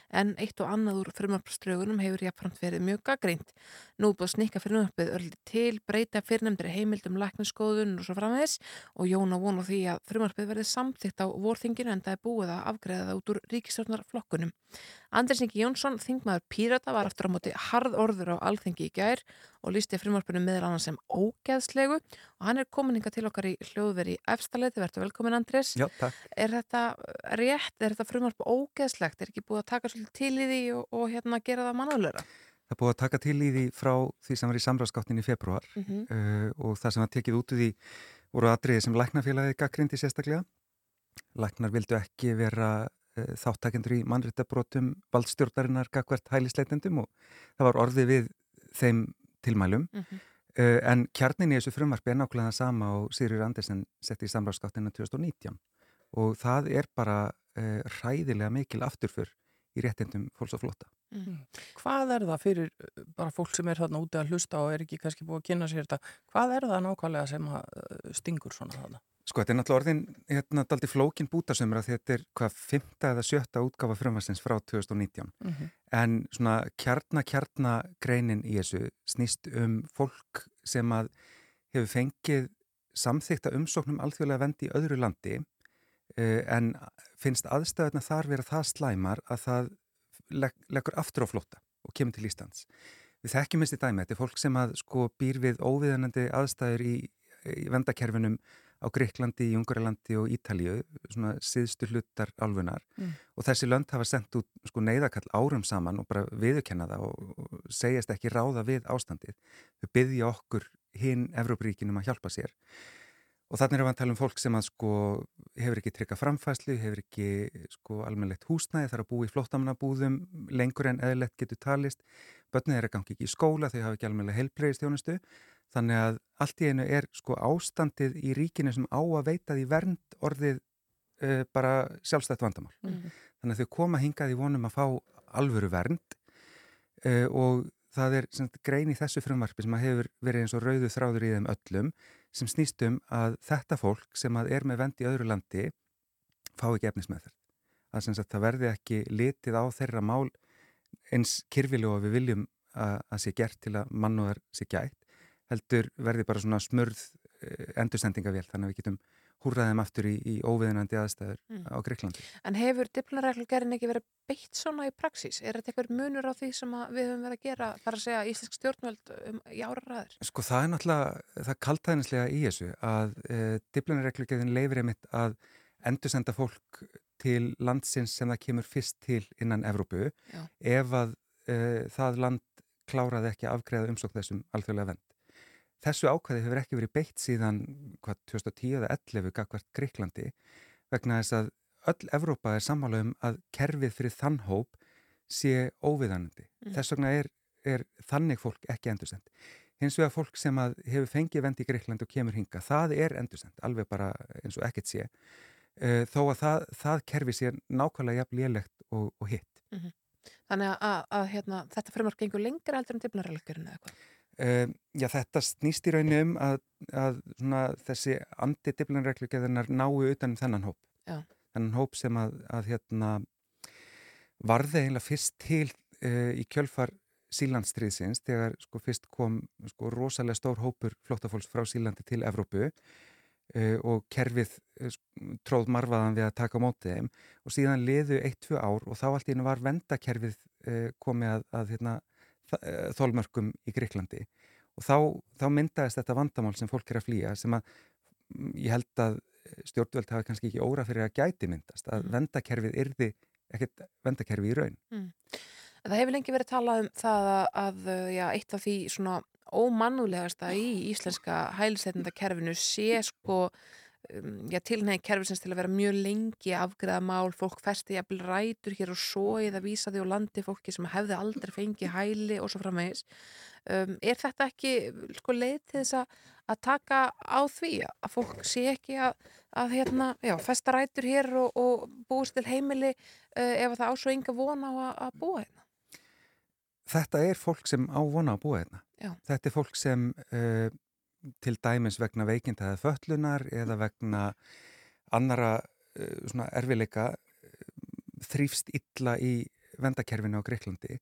En eitt og annað úr frumvarpströgunum hefur jáfnframt verið mjög gaggreint. Nú búið að snikka frumvarpið örlítið til, breyta fyrrnefndri heimildum lækniskoðun og svo framvegis og Jón á vonu því að frumvarpið verði samþygt á vorþinginu en það er búið að afgreða það út úr ríkistjórnarflokkunum. Andris Ingi Jónsson, þingmaður Pírata, var aftur á móti harð orður á alþingi í gær og lísti frumvarpinu meðal annars sem ógeðslegu og hann er komin hinga til okkar í hljóðveri efstaleiti, verður velkomin Andris. Já, takk. Er þetta rétt, er þetta frumvarp ógeðslegt, er það er búið að taka til í því frá því sem var í samráðskáttin í februar Mhm. uh, og það sem var tekið út úr því voru atriði sem læknafélagið gaggrindi sérstaklega. Læknar vildu ekki vera uh, þáttakendur í mannréttabrótum valdstjórnarinnar gagvert hælisleitendum og það var orðið við þeim tilmælum. Mhm. Uh, en kjarnin í þessu frumvarpi er nákvæmlega sama og Sigurður Andersen setti í samráðskáttina 2019 og það er bara uh, hræðilega mikil afturfur í réttindum fólks og flotta. Mm. Hvað er það fyrir uh, bara fólk sem er þarna úti að hlusta og er ekki kannski búið að kynna sér þetta, hvað er það nákvæmlega sem að, uh, stingur svona þarna? Sko, þetta er náttúrulega orðin hérna daldi flókin bútasumra þetta er hvað fymta eða sjötta útgafa frumvarsins frá 2019 Mhm. en svona kjarna kjarna greinin í þessu snýst um fólk sem að hefur fengið samþykta umsóknum alþjóðlega vendi í öðru landi uh, en finnst aðstöðuna þar vera það slæmar að það leggur aftur á flótta og kemur til Íslands. Við þekkjum þessi dæmi, þetta er fólk sem að sko býr við óviðanandi aðstæður í, í vendakerfinum á Greiklandi, í Ungarlandi og Ítalíu, svona síðstu hlutar álfunar Mm. og þessi lönd hafa sendt út sko neyðakall árum saman og bara viðurkenna það og, og segjast ekki ráða við ástandið. Þau byggja okkur hinn Evrópuríkinum að hjálpa sér og þannig erum við að tala um fólk sem að sko hefur ekki trygga framfæslu, hefur ekki sko almennlegt húsnæði, þarf að búa í flottamannabúðum lengur en eðlert getur talist, börnið er að gangi ekki í skóla, þau hafa ekki almennlega heilbreyðistjónustu, þannig að allt í einu er sko ástandið í ríkinu sem á að veita því vernd orðið uh, bara sjálfstætt vandamál. Mhm. Þannig að þau koma hingað í vonum að fá alvöru vernd uh, og það er grein í þessu frumvarpi sem að hefur verið eins og rauðu þráður í þeim öllum sem snýst um að þetta fólk sem að er með vend í öðru landi fá ekki efnismeðferð. Að sem sagt, það verði ekki litið á þeirra mál eins kyrfileg og við viljum að, að sé gert til að mannúðar sé gætt heldur verði bara svona smörð uh, endursendingavél þannig að við getum húrraðum aftur í, í óviðinandi aðstæður Mm. á Greiklandi. En hefur diplonareglugerinn ekki verið beitt svona í praxís? Er þetta eitthvað munur á því sem við höfum verið að gera, þar að segja íslensk stjórnvöld um, í áraræður? Sko það er náttúrulega, það kaltæðinslega í þessu að e, diplonareglugjörðin leifir einmitt að endursenda fólk til landsins sem það kemur fyrst til innan Evrópu Já. ef að e, það land kláraði ekki að afgreða umsókn þessum alþjóðlega vend. Þessu ákvæði hefur ekki verið beitt síðan hvað, 2010 eða 11 gagvart Greiklandi vegna þess að öll Evrópa er sammála um að kerfið fyrir þann hóp sé óviðanandi. Mm. Þess vegna er, er þannig fólk ekki endursend. Hins vegar fólk sem hefur fengið vend í Greikland og kemur hinga, það er endursend, alveg bara eins og ekkert sé. Uh, þó að það, það kerfi sé nákvæmlega jafn lélegt og, og hitt. Mhm. Þannig að, að, að hérna, þetta fremar gengur lengra heldur en diplonareglugerinn eða eitthvað? Uh, já, þetta snýst í rauninu um að, að svona, þessi antidiplinreglugeðinar náu utan um þennan hóp. Já. Þennan hóp sem að, að hérna, varði eiginlega fyrst til uh, í kjölfar sílandstriðsins þegar sko, fyrst kom sko, rosalega stór hópur flóttafólks frá Sílandi til Evrópu uh, og kerfið uh, tróð marfaðan við að taka mótið þeim og síðan liðu 1-2 ár og þá allt í hennu var vendakerfið komið að, að hérna, þ- þolmörkum í Greiklandi og þá, þá myndaðist þetta vandamál sem fólk er að flýja sem að mm, ég held að stjórnvöld hafi kannski ekki óra fyrir að gæti myndast að vendakerfið yrði ekkert vendakerfi í raun. Mm. Það hefur lengi verið talað um það að, að já, eitt af því svona ómannulegasta í íslenska hælisleitenda kerfinu sé sko um, já, tilnægi kerfisins til að vera mjög lengi afgreða mál, fólk festi jafnvel rætur hér og svo eða vísa því á landi fólki sem hefði aldrei fengið hæli og svo framvegis. Um, er þetta ekki sko leið til þess að, að taka á því að fólk sé ekki að, að hérna, já, festa rætur hér og, og búist til heimili uh, ef það ásvo enga vona á að, að búa hérna? þetta er fólk sem á vona að búa hérna. Já. Þetta er fólk sem uh, til dæmis vegna veikinda eða fötlunar eða vegna annara uh, svona erfileika uh, þrýfst illa í vendakerfinu á Greiklandi.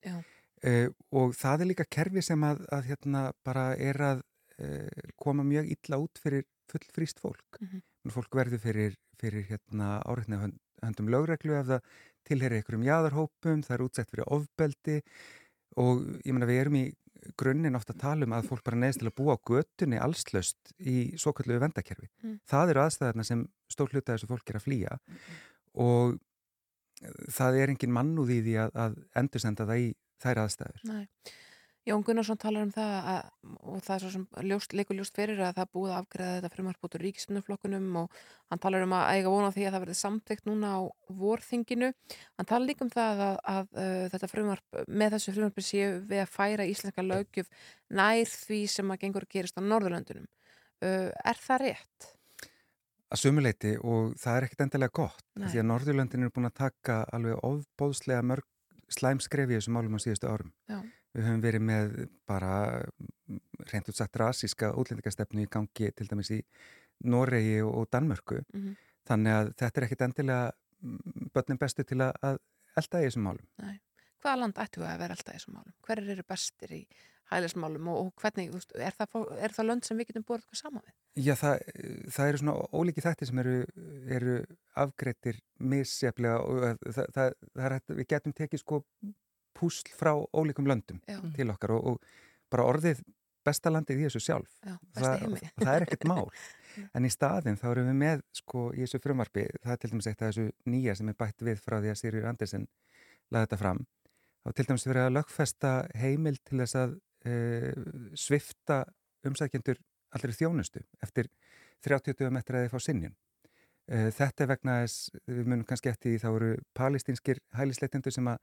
Uh, og það er líka kerfi sem að, að hérna bara er að uh, koma mjög illa út fyrir fullfrýst fólk. Mhm. Fólk verður fyrir, fyrir hérna áreitni hönd, höndum lögreglu ef það tilheri einhverjum jáðarhópum, það er útsett fyrir ofbeldi og ég meina við erum í grunninn ofta að tala um að fólk bara neðist til að búa á götunni allslaust í svo kallu vendakerfi. Mm. Það eru aðstæðarna sem stór hluta þessu fólk er að flýja og það er engin mannúð í því að, að endursenda það í þær aðstæður. Nei. Jón Gunnarsson talar um það að, og það er svo sem ljóst, leikur ljóst fyrir að það búið að afgreða þetta frumvarp út úr ríkismennuflokkunum og hann talar um að eiga vona því að það verði samtækt núna á vorþinginu. Hann talar líka um það að, að, að þetta frumvarp, með þessu frumvarpi séu við að færa íslenska lögjöf nær því sem að gengur að gerist á Norðurlöndunum. Uh, er það rétt? Að sumuleiti og það er ekkit endilega gott Nei. því að Norðurlöndin eru búin að taka alveg ofbóðslega mörg slæmskrefi þessum málum á síðustu árum. Já. Við höfum verið með bara mm, reynd út sagt rasíska útlendingastefnu í gangi til dæmis í Noregi og, og Danmörku. Mhm. Þannig að þetta er ekkit endilega mm, börnin bestu til að, að elda í þessum málum. Nei. Hvaða land ættu að vera alltaf í þessum málum? Hverir eru bestir í hælismálum og, og hvernig, veist, er það, er það lönd sem við getum búið eitthvað saman við? Já, það, það eru svona ólíki þættir sem eru, eru afgreittir misseflega og að það, það, það er hægt, við getum tekið sko púsl frá ólíkum löndum Já. til okkar og, og bara orðið besta landið í þessu sjálf. Já, það, það er ekkert mál. (laughs) En í staðin þá erum við með sko í þessu frumvarpi, það er til dæmis eitt af þessu nýja sem er bætt við frá því að Sirjur Andersen laði þetta fram. þá til dæmis verið að lögfesta heimil til þess að uh, svifta umsækjendur allir þjónustu eftir 30 metrar eða fá sinjun. Uh, þetta er vegna þess, við munum kannski eftir því þá eru palestínskir hælisleitendur sem að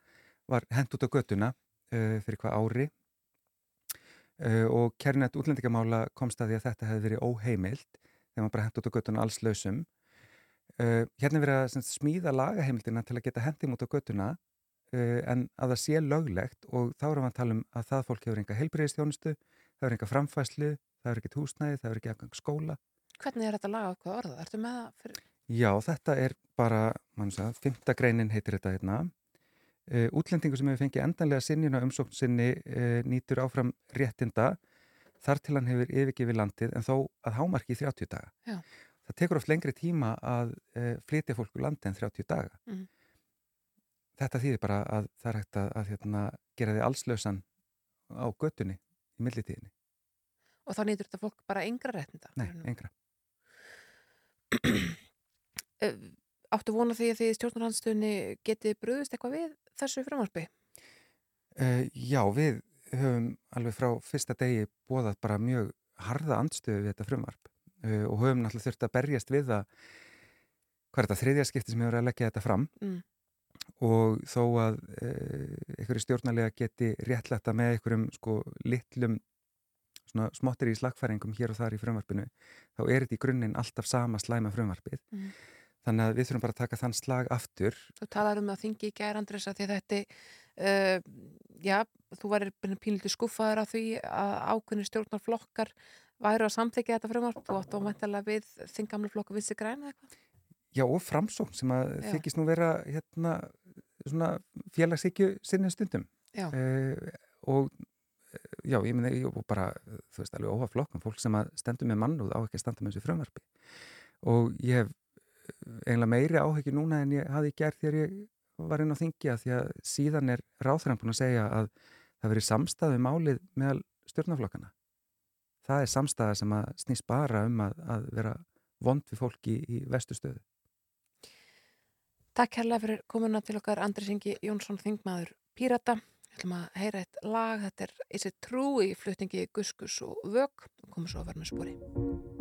var hent út á göttuna uh, fyrir hvað ári uh, og kærnett útlendingamála komst að því að þetta hefði verið óheimilt þegar maður bara hent út á göttuna alls lausum. Uh, hérna er verið að smíða lagaheimildina til að geta hendum út á göttuna uh, en að það sé löglegt og þá erum við að tala um að það fólk hefur enga heilbreyðistjónustu, það hefur enga framfæslu, það hefur ekkert húsnæði, það hefur ekki aðgang skóla. Hvernig er þetta lag okkur fyrir... Já, þetta er bara, mann sagði, fymta greinin heitir þetta hérna. Uh, útlendingu sem hefur fengið endanlega sinjuna umsókn sinni uh, nýtur áfram réttinda þar til hann hefur yfirgefið landið en þó að hámarki í 30 daga. Já. Það tekur oft lengri tíma að uh, flytja fólk úr landi en 30 daga. Mhm. Þetta þýðir bara að það er hægt að, að hérna, gera því allslausan á göttunni í millitíðinni. Og þá nýtur þetta fólk bara engra réttinda? Nei, engra. (clears throat) Eh, Áttu vona því að því stjórnarhansstöðunni getið bröðist eitthvað við þessu frumvarpi? Uh, já, við höfum alveg frá fyrsta degi bóðað bara mjög harða andstöðu við þetta frumvarp uh, og höfum náttúrulega þurft að berjast við það hvað er þetta þriðja skipti sem hefur að leggja þetta fram Mm. og þó að uh, einhverju stjórnarlega geti réttlætta með einhverjum sko litlum svona smottir í slagfæringum hér og þar í frumvarpinu þá er þetta í grunninn alltaf sama slæma frumvarpið Mm. Þannig að við þurfum bara að taka þann slag aftur Þú talar um að þingi Andrés að því þetta uh, já, þú væri pínlítið skuffaður af því að ákveðni stjórnarflokkar væru að samþykja þetta frumvarp þú átt ómæntalega við þinn gamla flokku vinsi græna eitthvað? Já, og framsókn sem að þykist nú vera hérna svona félagsíkju sinni stundum. Já. Eh, og eh, já, ég meina, ég og bara, þú veist, alveg óhaf flokkum, fólk sem að stendur með mannúð á ekki að standa með þessu frumvarpi. Og ég hef eh, eiginlega meiri áhyggjur núna en ég hafði gert þegar ég var inn á þingja því að síðan er ráþrann búin að segja að það veri samstæðu málið meðal stjórnaflokkana. Það er samstæða sem að snýst bara um að, að vera vond við fólki í vestustöðu. Takk hérlega fyrir komuna til okkar Andrés Ingi Jónsson Þingmaður Pírata. Við ætlum að heyra eitt lag, þetta er Is it true í flutningi Guskus og Vög og komum svo að með spori.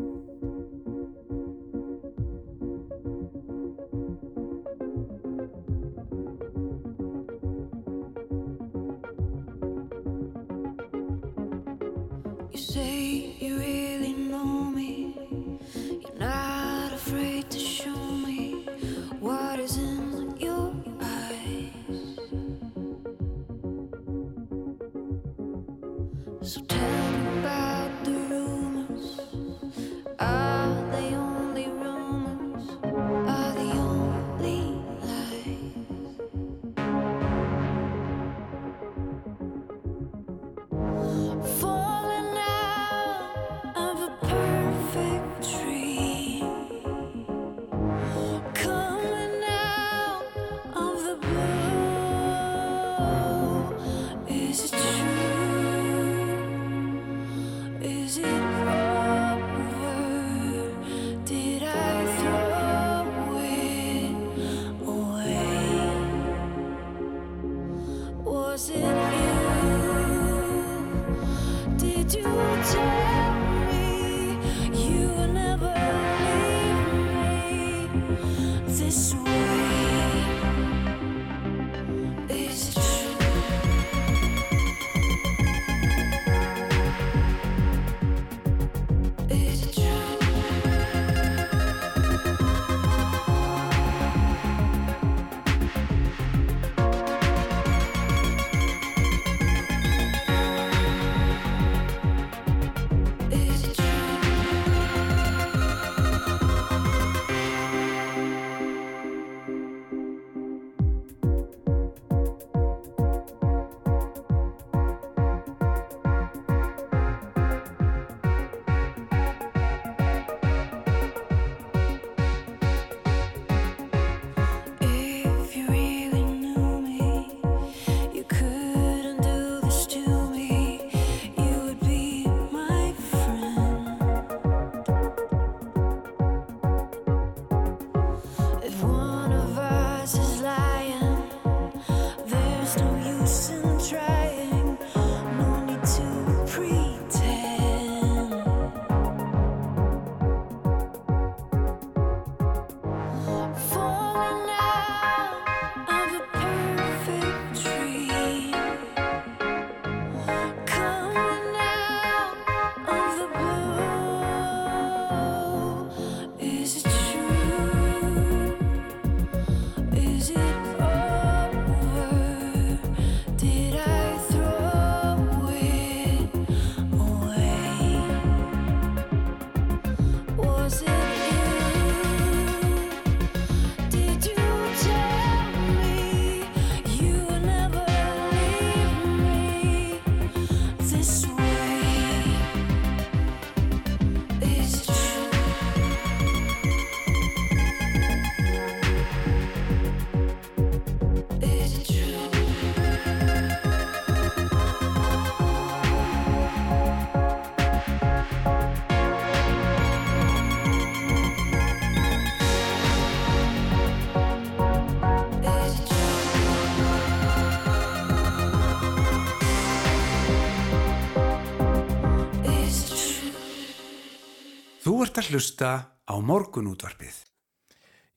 Að hlusta á morgunútvarpið.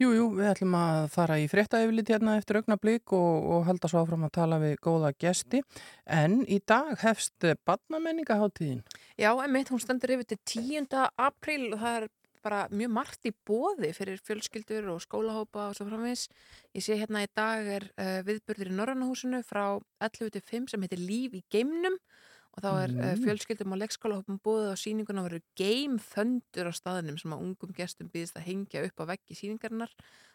Jú, jú, við ætlum að fara í fréttaeflit hérna eftir augnablík og, og halda svo áfram að tala við góða gesti. En í dag hefst badnamenningaháttíðin. Já, emitt, hún stendur yfir til 10. apríl og það er bara mjög margt í bóði fyrir fjölskyldur og skólahópa og svo framvis. Ég sé hérna í dag er uh, viðburður í Norrannahúsinu frá 11 til 5 sem heitir Líf í geimnum og þá er mm. Mm. fjölskyldum og leikskólahópum búið á síninguna verður geimþöndur á staðinum sem að ungum gestum býðist að hengja upp á veggi síningarinnar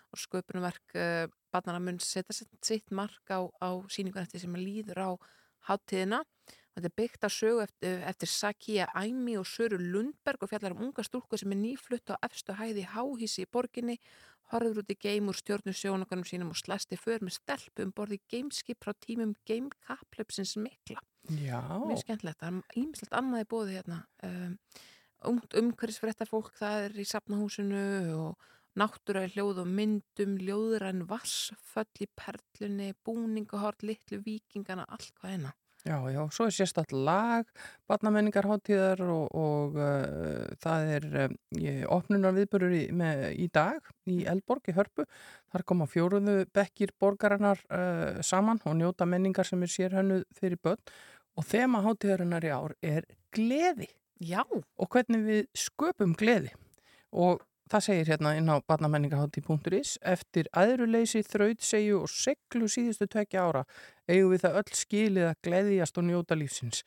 og sköpunverk uh, barnana mun setja sitt, mark á, á síninguna eftir sem að líður á háttíðina Þetta er byggt á sögu eftir, eftir Sakia Æmi og Söru Lundberg og fjallar um unga stúlku sem er nýflutt á efstu hæði háhísi í borginni, horfður út í geim úr stjórnu sjónakanum sínum og slæsti för með stelpu um borði geimskip frá tímum geimkaplöpsins mikla. Já. Mjög skemmtilegt, það er ímislegt annað í bóði hérna. Um, ungt umhverfisfrétta fólk, það er í safnahúsinu og náttúræði hljóð og myndum, ljóðræn vassföll í perlunni, búningahort, litlu vikingana, allt hvað eina. Já, já, svo er sérstatt lag, barnamenningarháttíðar og, og uh, það er um, opnunar viðbörur í, með, í dag í Eldborg í Hörpu. Þar koma fjóruðu bekkir borgarinnar uh, saman og njóta menningar sem er sérhönnuð fyrir börn og þema háttíðarinnar í ár er gleði. Já. Og hvernig við sköpum gleði og það segir hérna inn á barnamenningahátti.is eftir aðruleysi, þrautsegju og seglu síðustu tvekja ára eigum við það öll skilið að gleðjast og njóta lífsins.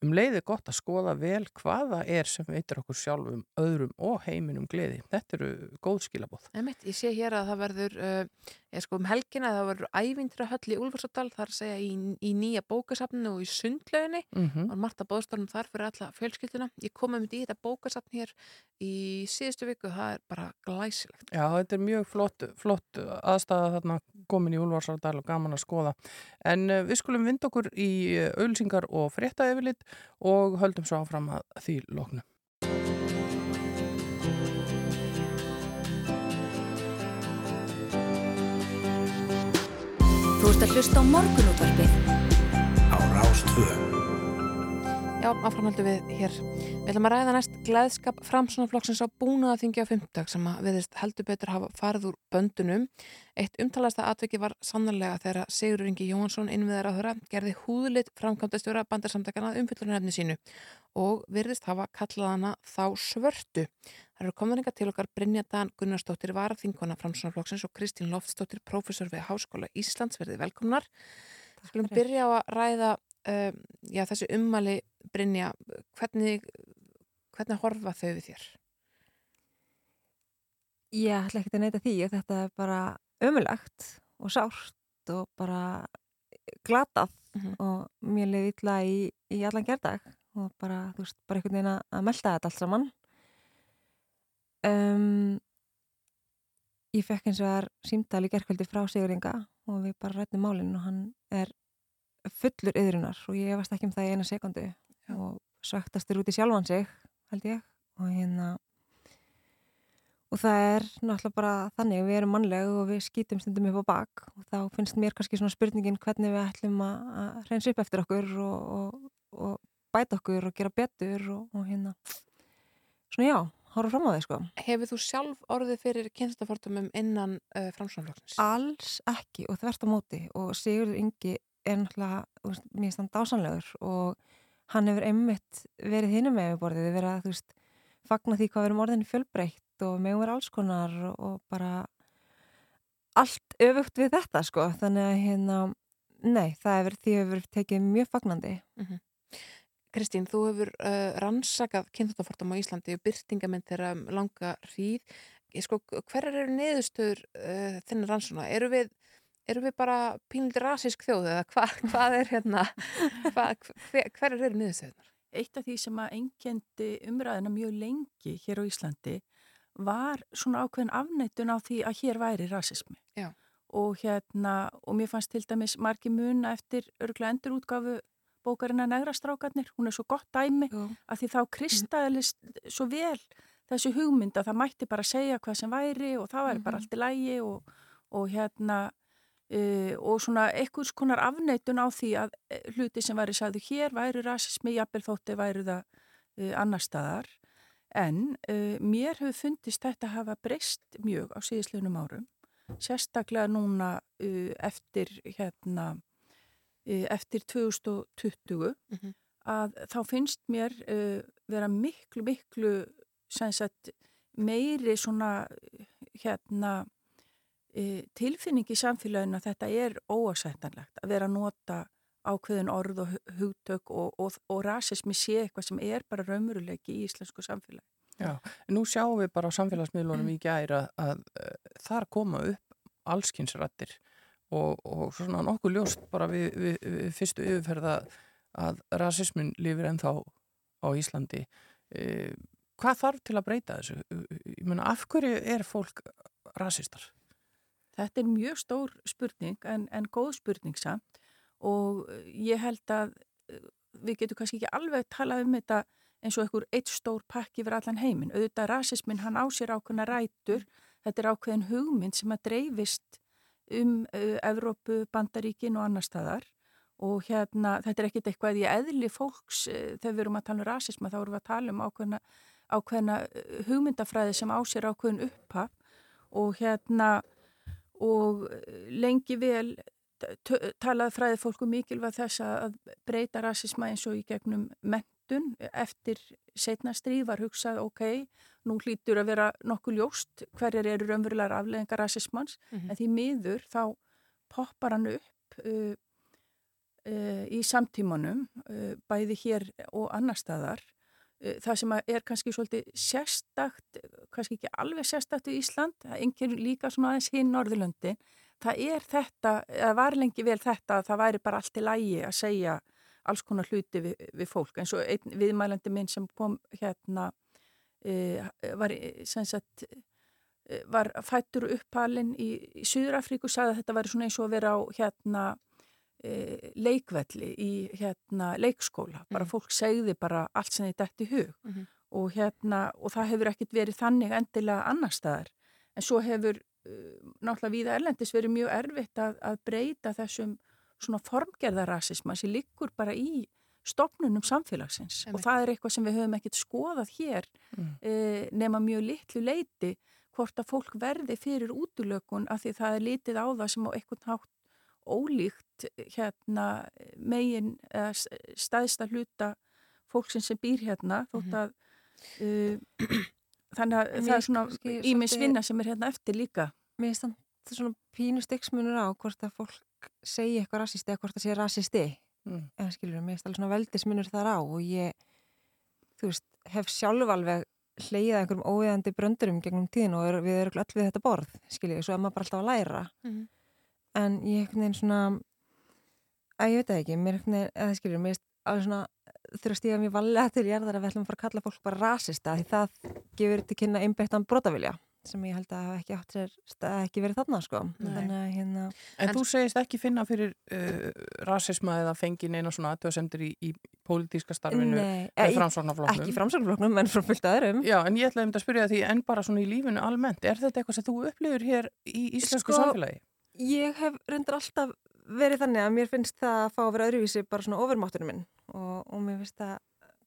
Um leiði gott að skoða vel hvaða er sem veitir okkur sjálfum, öðrum og heiminum gleði. Þetta eru góð skilabóð. Ég sé hér að það verður, uh, ég sko um helgina, það verður ævindra höll í Úlfarsadal, þar segja í, í nýja bókasafninu og í sundlauginni Mhm. og Marta Bóðstórnum þar fyrir alla fjölskylduna. Ég kom um þetta bókasafn hér í síðustu viku, það er bara glæsilegt. Já, þetta er mjög flott, flott aðstæða þarna komin í Úlfarsárdal og gaman að skoða. En uh, við skulum vind okkur í auðlýsingar og frétta yfirlit og höldum svo áfram að því loknu. Þú ert að hlusta á morgunútvarpið. Á Rástvö. Já, áframhaldum við hér. Við ætlum að ræða næst gleðskap framsunarflokksins á búnaðaþingi á fimmtag sem að viðist heldur betur hafa farið úr böndunum. Eitt umtalasta atveki var sannarlega þegar Sigur Ingi Jóhansson innviðar að höra gerði húðlitt framkvæmdastjóra bandarsamtakana umfyllunarefni sínu og virðist hafa kallað hana þá svörtu. Það eru komðaringa til okkar Brynja Dan Gunnarsdóttir Varaþingona framsunarflokksins og Kristín Loftsdóttir prófessor við Háskóla Íslands verði velkomnar. Skulum byrja á að ræða um, já, þessi ummali Brynja, hvernig, hvernig horfa þau við þér? Ég ætla ekki að neyta því að þetta er bara ömulegt og sárt og bara glatað og mér leiði illa í, í allan gerðag og bara, þú veist, bara einhvern veginn að- melda þetta allt saman. Um, ég fekk eins og það er símdal í gerkvöldi frá Sigur Inga og við bara rættum málinn og hann er fullur yðrunar og ég varst ekki um það í eina sekundu og svektastur út í sjálfan sig, held ég og hérna og það er náttúrulega bara þannig við erum mannleg og við skýtum stundum upp á bak og þá finnst mér kannski svona spurningin hvernig við ætlum að, reynsa upp eftir okkur og, og, og bæta okkur og gera betur og, og hérna svona já, horfa fram á því sko Hefur þú sjálf orðið fyrir kynstafórtumum innan uh, framsunarflokksins? Alls ekki og þvert á móti og Sigurður Ingi er náttúrulega mér stand dásanlegur og hann hefur einmitt verið hinum með við borðið, verið að þú veist fagna því hvað við erum orðinni fjölbreytt og megum vera alls konar og, bara allt öfugt við þetta sko þannig að hérna, nei, það hefur því hefur tekið mjög fagnandi Mhm. Kristín, þú hefur uh, rannsakað kynþáttafórtum á Íslandi og byrtingamenn þeirra um langa hríð. Sko, hverjar eru niðurstöður uh, þinnar rannsóna? Eru við, eru við bara pínlítið rasísk þjóð eða hva, (laughs) hvað er hérna, hva, hver, hverjar eru niðurstöðunar? Eitt af því sem að engendi umræðina mjög lengi hér á Íslandi var svona ákveðin afneitun á því að hér væri rasismi. Já. Og hérna, og mér fannst til dæmis margi muna eftir örgulega endurútgafu bókarina Negrastrákarnir, hún er svo gott dæmi Jú. að því þá kristaðilist svo vel þessu hugmynd að það mætti bara segja hvað sem væri og það væri bara Mhm. allt í lægi og, og hérna uh, og svona einhvers konar afneitun á því að eh, hluti sem væri sagðu hér væri rasismi, jafnvel þótti væri það uh, annar staðar En uh, mér hefur fundist þetta hafa breyst mjög á síðisleunum árum, sérstaklega núna eftir, hérna, eftir 2020 Mhm. að þá finnst mér uh, vera miklu, miklu sagt, meiri svona hérna uh, tilfinning í samfélaginu að þetta er óasættanlegt að vera að nota ákveðin orð og hu- hugtök og, og, og rasismi sé eitthvað sem er bara raumuruleiki í íslensku samfélagi. Já, nú sjáum við bara á samfélagsmiðlunum í gæra að, að, að þar koma upp allskynnsrættir og, og svona nokkuð ljóst bara við, við, við fyrstu yfirferða að rasismin lifir ennþá á Íslandi. E, hvað þarf til að breyta þessu? Ég meina, af hverju er fólk rasistar? Þetta er mjög stór spurning en, en góð spurning samt og ég held að eh, við getum kannski ekki alveg talað um þetta eins og einhver eitt stór pakki fyrir allan heiminn. Auðvitað rasismin hann á sér ákveðna rætur, þetta er ákveðin hugmynd sem að dreifist um uh, Evrópu, Bandaríkin og annar staðar. Og hérna þetta er ekkit eitthvað í eðli fólks uh, þegar við erum að tala um rasisma þá erum við að tala um ákveðna, ákveðna uh, hugmyndafræði sem á sér ákveðin upphaf. Og hérna og eh, lengi vel talaði fræði fólku mikilvæg þess að breyta rasisma eins og í gegnum mentun eftir setna stríð var hugsað ok, nú hlýtur að vera nokkuð ljóst hverjar eru raunverulegar afleðingar rasismans Mhm. en því miður þá poppar hann upp uh, uh, í samtímanum uh, bæði hér og annar staðar Uh, það sem er kannski svolítið sérstakt, kannski ekki alveg sérstakt í Ísland, það engin líka svona aðeins hinn Norðurlöndin, það er þetta, það var lengi vel þetta að það væri bara allt í lægi að segja alls konar hluti við, við fólk eins og einn viðmælandi minn sem kom hérna var sem sagt eh, var fættur uppalinn í, í Suðurafríku, sagði að þetta væri svona eins og að vera á hérna leikvelli í hérna leikskóla, bara fólk segði bara allt sem dætt í hug. Mhm. og hérna, og það hefur ekkit verið þannig endilega annar staðar. En svo hefur náttúrulega víða erlendis verið mjög erfitt að, að breyta þessum svona formgerðarasisma sem liggur bara í stopnunum samfélagsins. Og það er eitthvað sem við höfum ekkit skoðað hér Mm. e, nema mjög litlu leiti hvort að fólk verði fyrir útulökun af því það er litið á það sem á einhvern hátt ólíkt hérna megin eða s- stæðsta hluta fólksins sem býr hérna þótt að uh, (clears throat) þannig að það er svona kannski ímis svolítið- vinna sem er hérna eftir líka. Mér finnst það svona pínu styggsmunur á hvort að fólk segi eitthvað rasisti eða hvort það sé rasisti Mm. en skilur, mér finnst alveg svona veldismunur þar á og ég, þú veist, hef sjálf alveg hleyið einhverjum óviðandi bröndurum gegnum tíðin og er, við erum öll við þetta borð, skilur, svo er maður bara alltaf að læra Mhm. en ég einhvern veginn svona að ég veit það ekki, mér einhvern veginn, eða skilur, mér finnst alveg svona þurfa að stíga mjög valega til jarðar að við ætlum að fara að kalla fólk bara rasista því það gefur til kynna einbeittan brotavilja sem ég held að hafa ekki átt sér stað ekki verið þarna sko. Að hérna En, þú segist ekki finna fyrir uh, rasisma eða fengið neina svona aðtöðasemdir í, í pólitíska starfinu Nei, með ekki- framsóknarflokknum, en frá fullt öðrum. Já, en ég ætlaði um þetta að spyrja því en bara svona í lífinu almennt. Er þetta eitthvað sem þú upplifir hér í íslensku Sko, samfélagi? Ég hef reyndar alltaf verið þannig að mér finnst það að fá að vera öðruvísi bara svona ofurmátturinn minn. Og, og mér finnst það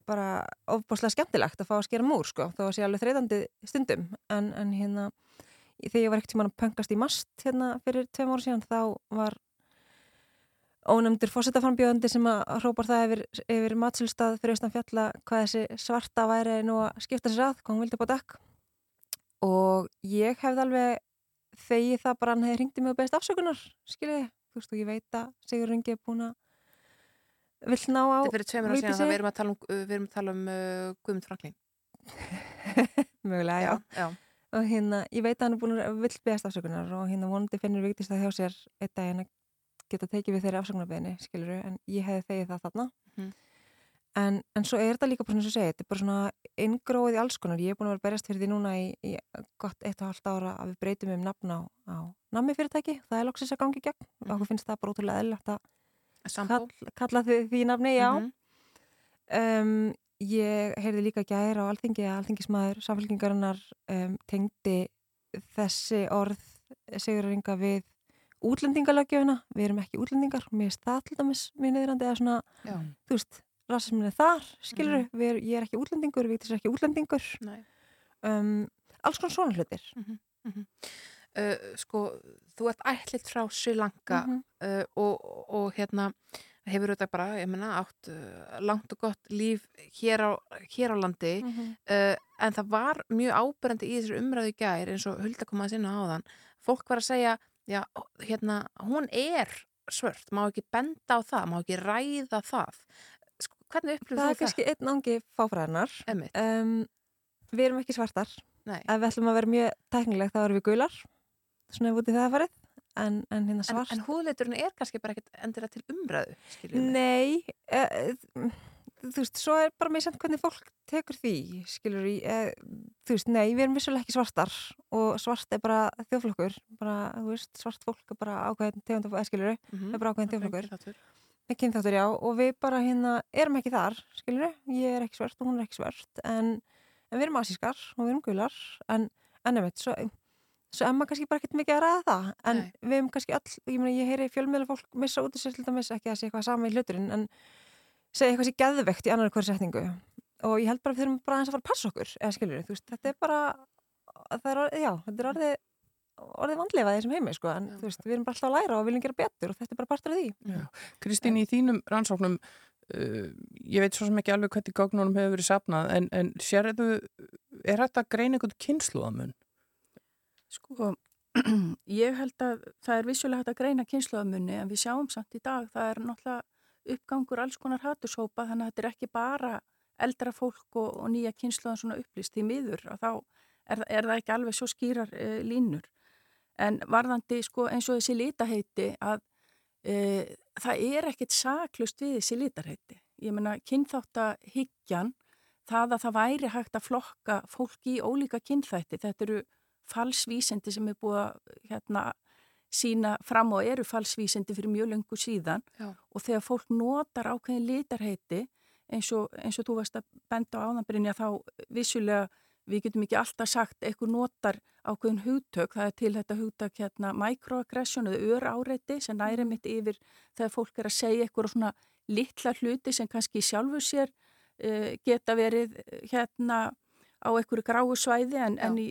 bara ofbáslega skemmtilegt að fá að skera múr sko, þó að sé alveg þreytandi stundum. En, en hérna, þegar ég var ekkert tíma að pöngast í mast hérna fyrir tveim ára síðan þá var ónefndur fósittaframbjóðandi sem að hrópar það yfir, yfir matsilstað fyrir austan fjalla hvað þessi svarta væri nú að skipta sér að, hvað hún vildi bá dekk. Og ég hefði alveg þegi það bara hann hefði hringt í mig og beðist afsökunar, skiljiði þú veist og ég veit að Sigur Ringi er búin að vill ná á Þetta fyrir tveimur á síðan það við erum að tala um, uh, við erum að tala um uh, Guðmund Franklín (laughs) mögulega, já. já. og hérna, ég veit að hann er búin að vill beðast afsökunar og hérna vonandi finnur Vigdís það hjá sér daginn að geta tekið við þeirri afsökunarbeðinni, skiluru, en ég hefði þegið það þarna Mhm. en, en svo er þetta líka bara svona sem ég segi, þetta er bara svona inngróið í alls konar, ég er búin að vera berjast fyrir því núna í, í gott eitt og halvt ára að við breytum um nafn á, á nammi fyrirtæki, það er loksins að gangi gegn og okkur finnst það bara ótrúlega eðlilegt að. Kall, kalla því, því nafni, já Mhm. um, ég heyrði líka gæri á alþingi að alþingismæður samfélkingarinnar um, tengdi þessi orð siguringa við útlendingalögjöfuna, við erum ekki útlendingar mér finnst það til dæmis mjög niðrandi eða svona, Já. þú veist, rasismin er þar, skilur Mhm. við, ég er ekki útlendingur, Vigdís er ekki útlendingur um, alls konar svona hlutir Mhm, mhm. Uh, sko, þú ert ætlitt frá Sri Lanka Mhm. uh, og, og hérna hefur þetta bara, ég menna, átt uh, langt og gott líf hér á, hér á landi. Mhm. uh, en það var mjög áberandi í þessari umræðu í gær eins og Hulda kom að sinna á þann fólk var að segja, já, hérna hún er svört, má ekki benda á það, má ekki ræða það. Sko, hvernig upplifir það þú er kannski einn ángi fáfræðinar um, við erum ekki svartar. Nei. ef við ætlum að vera mjög teknileg þá erum við gular svona ef út í það farið en, en hérna en, svart. en húðleiturinn er kannski bara ekkert endilega til umræðu Nei, e, e, þú veist, svo er bara mér samt hvernig fólk tekur því, skilur e, þú veist, nei, við erum vissulega ekki svartar og svart er bara þjóflokkur, bara, þú veist, svart fólk er bara ákveðin tegund af, skilur Mhm, er bara ákveðin ákveðinn þjóflokkur. Með kynþáttur, já, og við bara hérna erum ekki þar, skilur ég er ekki svört og hún er ekki svört, en, en við erum asískar og við erum gular, en, en nefnt, svo, svo er maður kannski bara ekkert mikið að ræða það, en Nei. við erum kannski all, ég meina, ég heyri fjölmiðla fólk missa út sér til dæmis, ekki að sé eitthvað sama í hluturinn, en segja eitthvað sér geðvegt í annar hverju setningu og ég held bara að við þurfum bara aðeins að fara að passa okkur, eða skilur þú veist, þetta er bara, það er, já, þetta er orðið, orðið vandlega í þessum heimi, sko, en þú veist, við erum bara alltaf að læra og viljum gera betur og þetta er bara partur af því. Já. Kristín, í þínum rannsóknum uh, ég veit svo sem ekki alveg hvernig gögnunum hefur verið sapnað, en, en sérðu er þetta grein einhvern kynsluðamun? Sko, (clears throat) ég held að það er vissulega hægt að greina kynsluðamunni en við sjáum samt í dag, það er náttúrulega uppgangur alls konar hattushópa þannig að þetta er ekki bara eldra fólk og, og nýja kynsluðan svona upplýst í miður og þá er, er það ekki alveg svo skýrar e, línur. En varðandi sko eins og þessi litaheiti að e, það er ekkit saklust við þessi litarheiti. Ég meina kynþáttahyggjan, það að það væri hægt að flokka fólk í ólíka kynþætti, þetta eru falsvísindi sem er búið að hérna, sína fram og eru falsvísindi fyrir mjög löngu síðan. Já. og þegar fólk notar ákveðin litarheiti eins og, eins og þú varst að benda á áðanbrinja þá vissulega við getum ekki alltaf sagt eitthvað notar ákveðin hugtök, það er til þetta hugtök hérna microaggression eða ör áreiti sem næri mitt yfir þegar fólk er að segja eitthvað svona litla hluti sem kannski sjálfur sér uh, geta verið eh, hérna á einhverju gráu svæði en, en í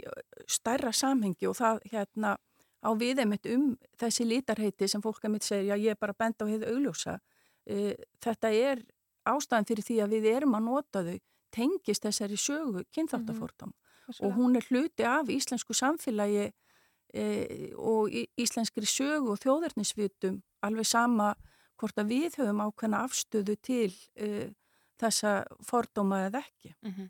stærra samhengi og það hérna á við einmitt um þessi lítarheiti sem fólk einmitt segir, já ég er bara benda á heiðu augljósa. E, þetta er ástæðan fyrir því að við erum að nota þau tengist þessari sögu kynþáttafórtam og hún er hluti af íslensku samfélagi e, og íslenskri sögu og þjóðarnisvitum alveg sama hvort að við höfum ákveðna afstöðu til e, þessa fordóma eða ekki. Mm -hmm.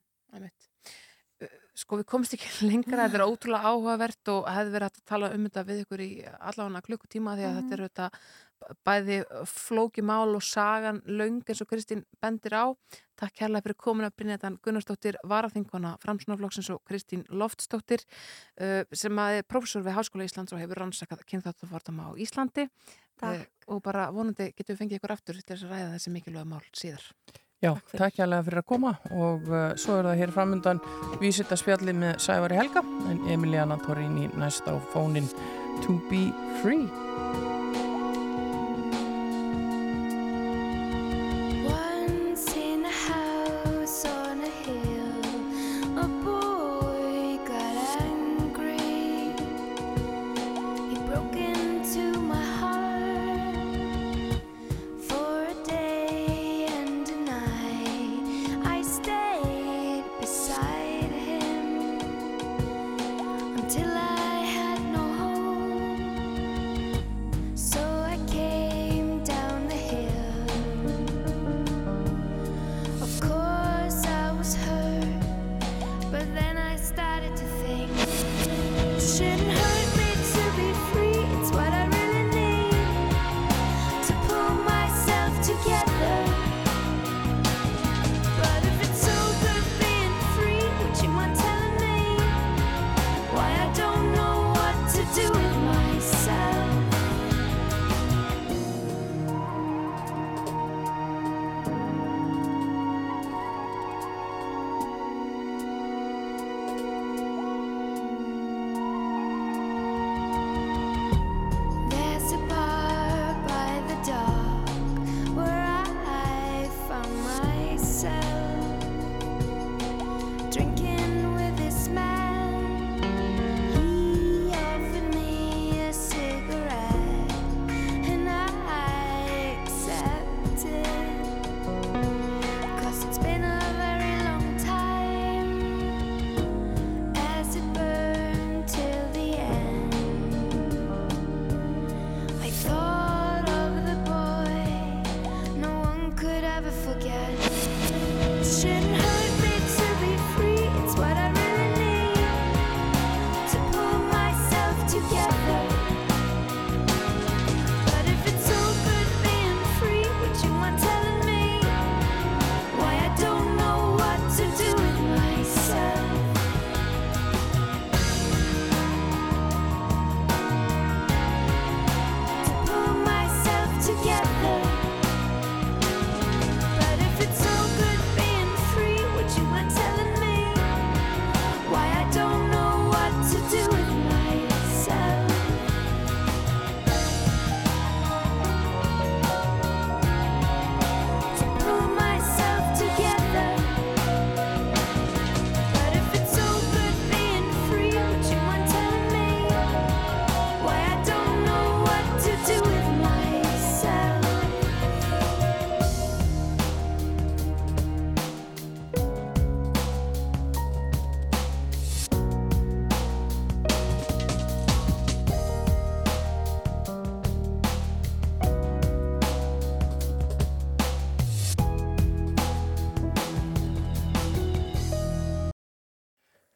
Sko við komst ekki (laughs) lengra, þetta er ótrúlega áhugavert og hefði verið að tala um þetta við ykkur í allavega klukkutíma því að þetta er þetta bæði flóki mál og sagan löng eins og Kristín bendir á. Takk kærlega fyrir komin að brinja þetta Gunnarsdóttir Varaþingona Framsunarflokksins og Kristín Loftsdóttir sem að er prófessor við Háskóla Íslands og hefur rannsakað kynþáttafórtama á Íslandi uh, og bara vonandi getum við fengið ykkur aftur til þess að ræða þessi mikilvæga mál síðar. Já, takk hjálpa fyrir að koma og uh, svo er það hér framöndan vísita spjalli með Sævari Helga en Emiliana Torrini næst á fónin To Be Free.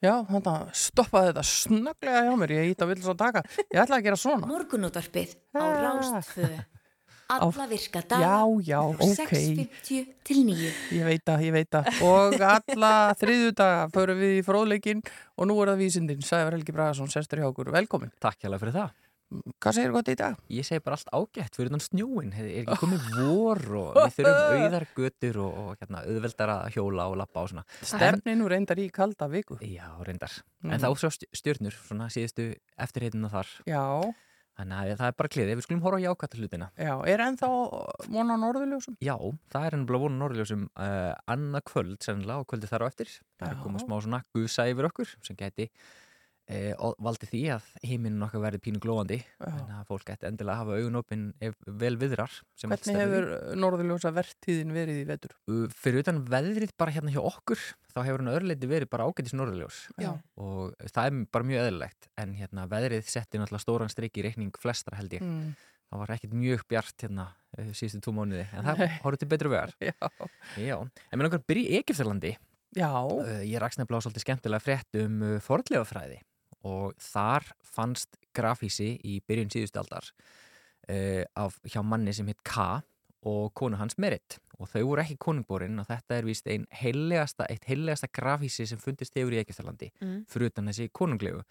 Já, þannig að stoppaði þetta snögglega hjá mér, ég ít að vilja svo taka. Ég ætla að gera svona. Morgunútvarpið á Ah. Rástfö. Alla virka daga. Já, já, ok. 6.50 til 9. Ég veit það, ég veit það. Og alla þriðjudaga förum við í fróðleikin og nú er það vísindin. Sævar Helgi Bragason, sestur hjá okkur. Velkomin. Takk hjá fyrir það. Hvað segir gott í dag? Ég segi bara allt ágætt fyrir þann snjóin. Er ekki (laughs) komið vor og við þurfum auðar götur og, og hérna, auðveldar að hjóla og lappa og svona. Stefni nú reyndar í kalda viku. Já, reyndar. Mm. En þá svo stjörnur, svona síðustu eftirheitina þar. Já. Þannig að það er bara kliðið. Við skulum horfa á jákvæta hlutina. Já, er ennþá von á norðurljósum? Já, það er ennbla vonu norðljósum uh, annað kvöld, sennilega, og kvöldi þar á eftir. Það er komað smá svona gusa yfir okkur sem geti uh, valdi því að heiminn okkar verði pínu glóandi. Þannig að fólk geti endilega að hafa augun opinn ef vel viðrar. Hvernig hefur norðurljósa vertíðin verið í vetur? Fyrir utan veðrið bara hérna hjá okkur þá hefur hann öðruleiti verið bara ágætis norðurljós Já. og það er bara mjög eðlilegt en hérna veðrið setti náttúrulega stóran strik í reikning flestra held ég Mm. það var ekkit mjög bjart hérna uh, síðustu tvo mánuði en það horfður til betru vegar (laughs) Já. Já. En mér langar byrja í Egiptalandi Já. Ég rakst nefnilega á svolítið skemmtilega frétt um fornleifafræði og þar fannst grafísi í byrjun síðustu aldar uh, af, hjá manni sem hitt K og konu hans Merit og þau voru ekki konungborinn og þetta er víst ein heilegasta, eitt heilegasta grafísi sem fundist hefur í Egiptalandi Mm. fyrir utan þessi konunglegu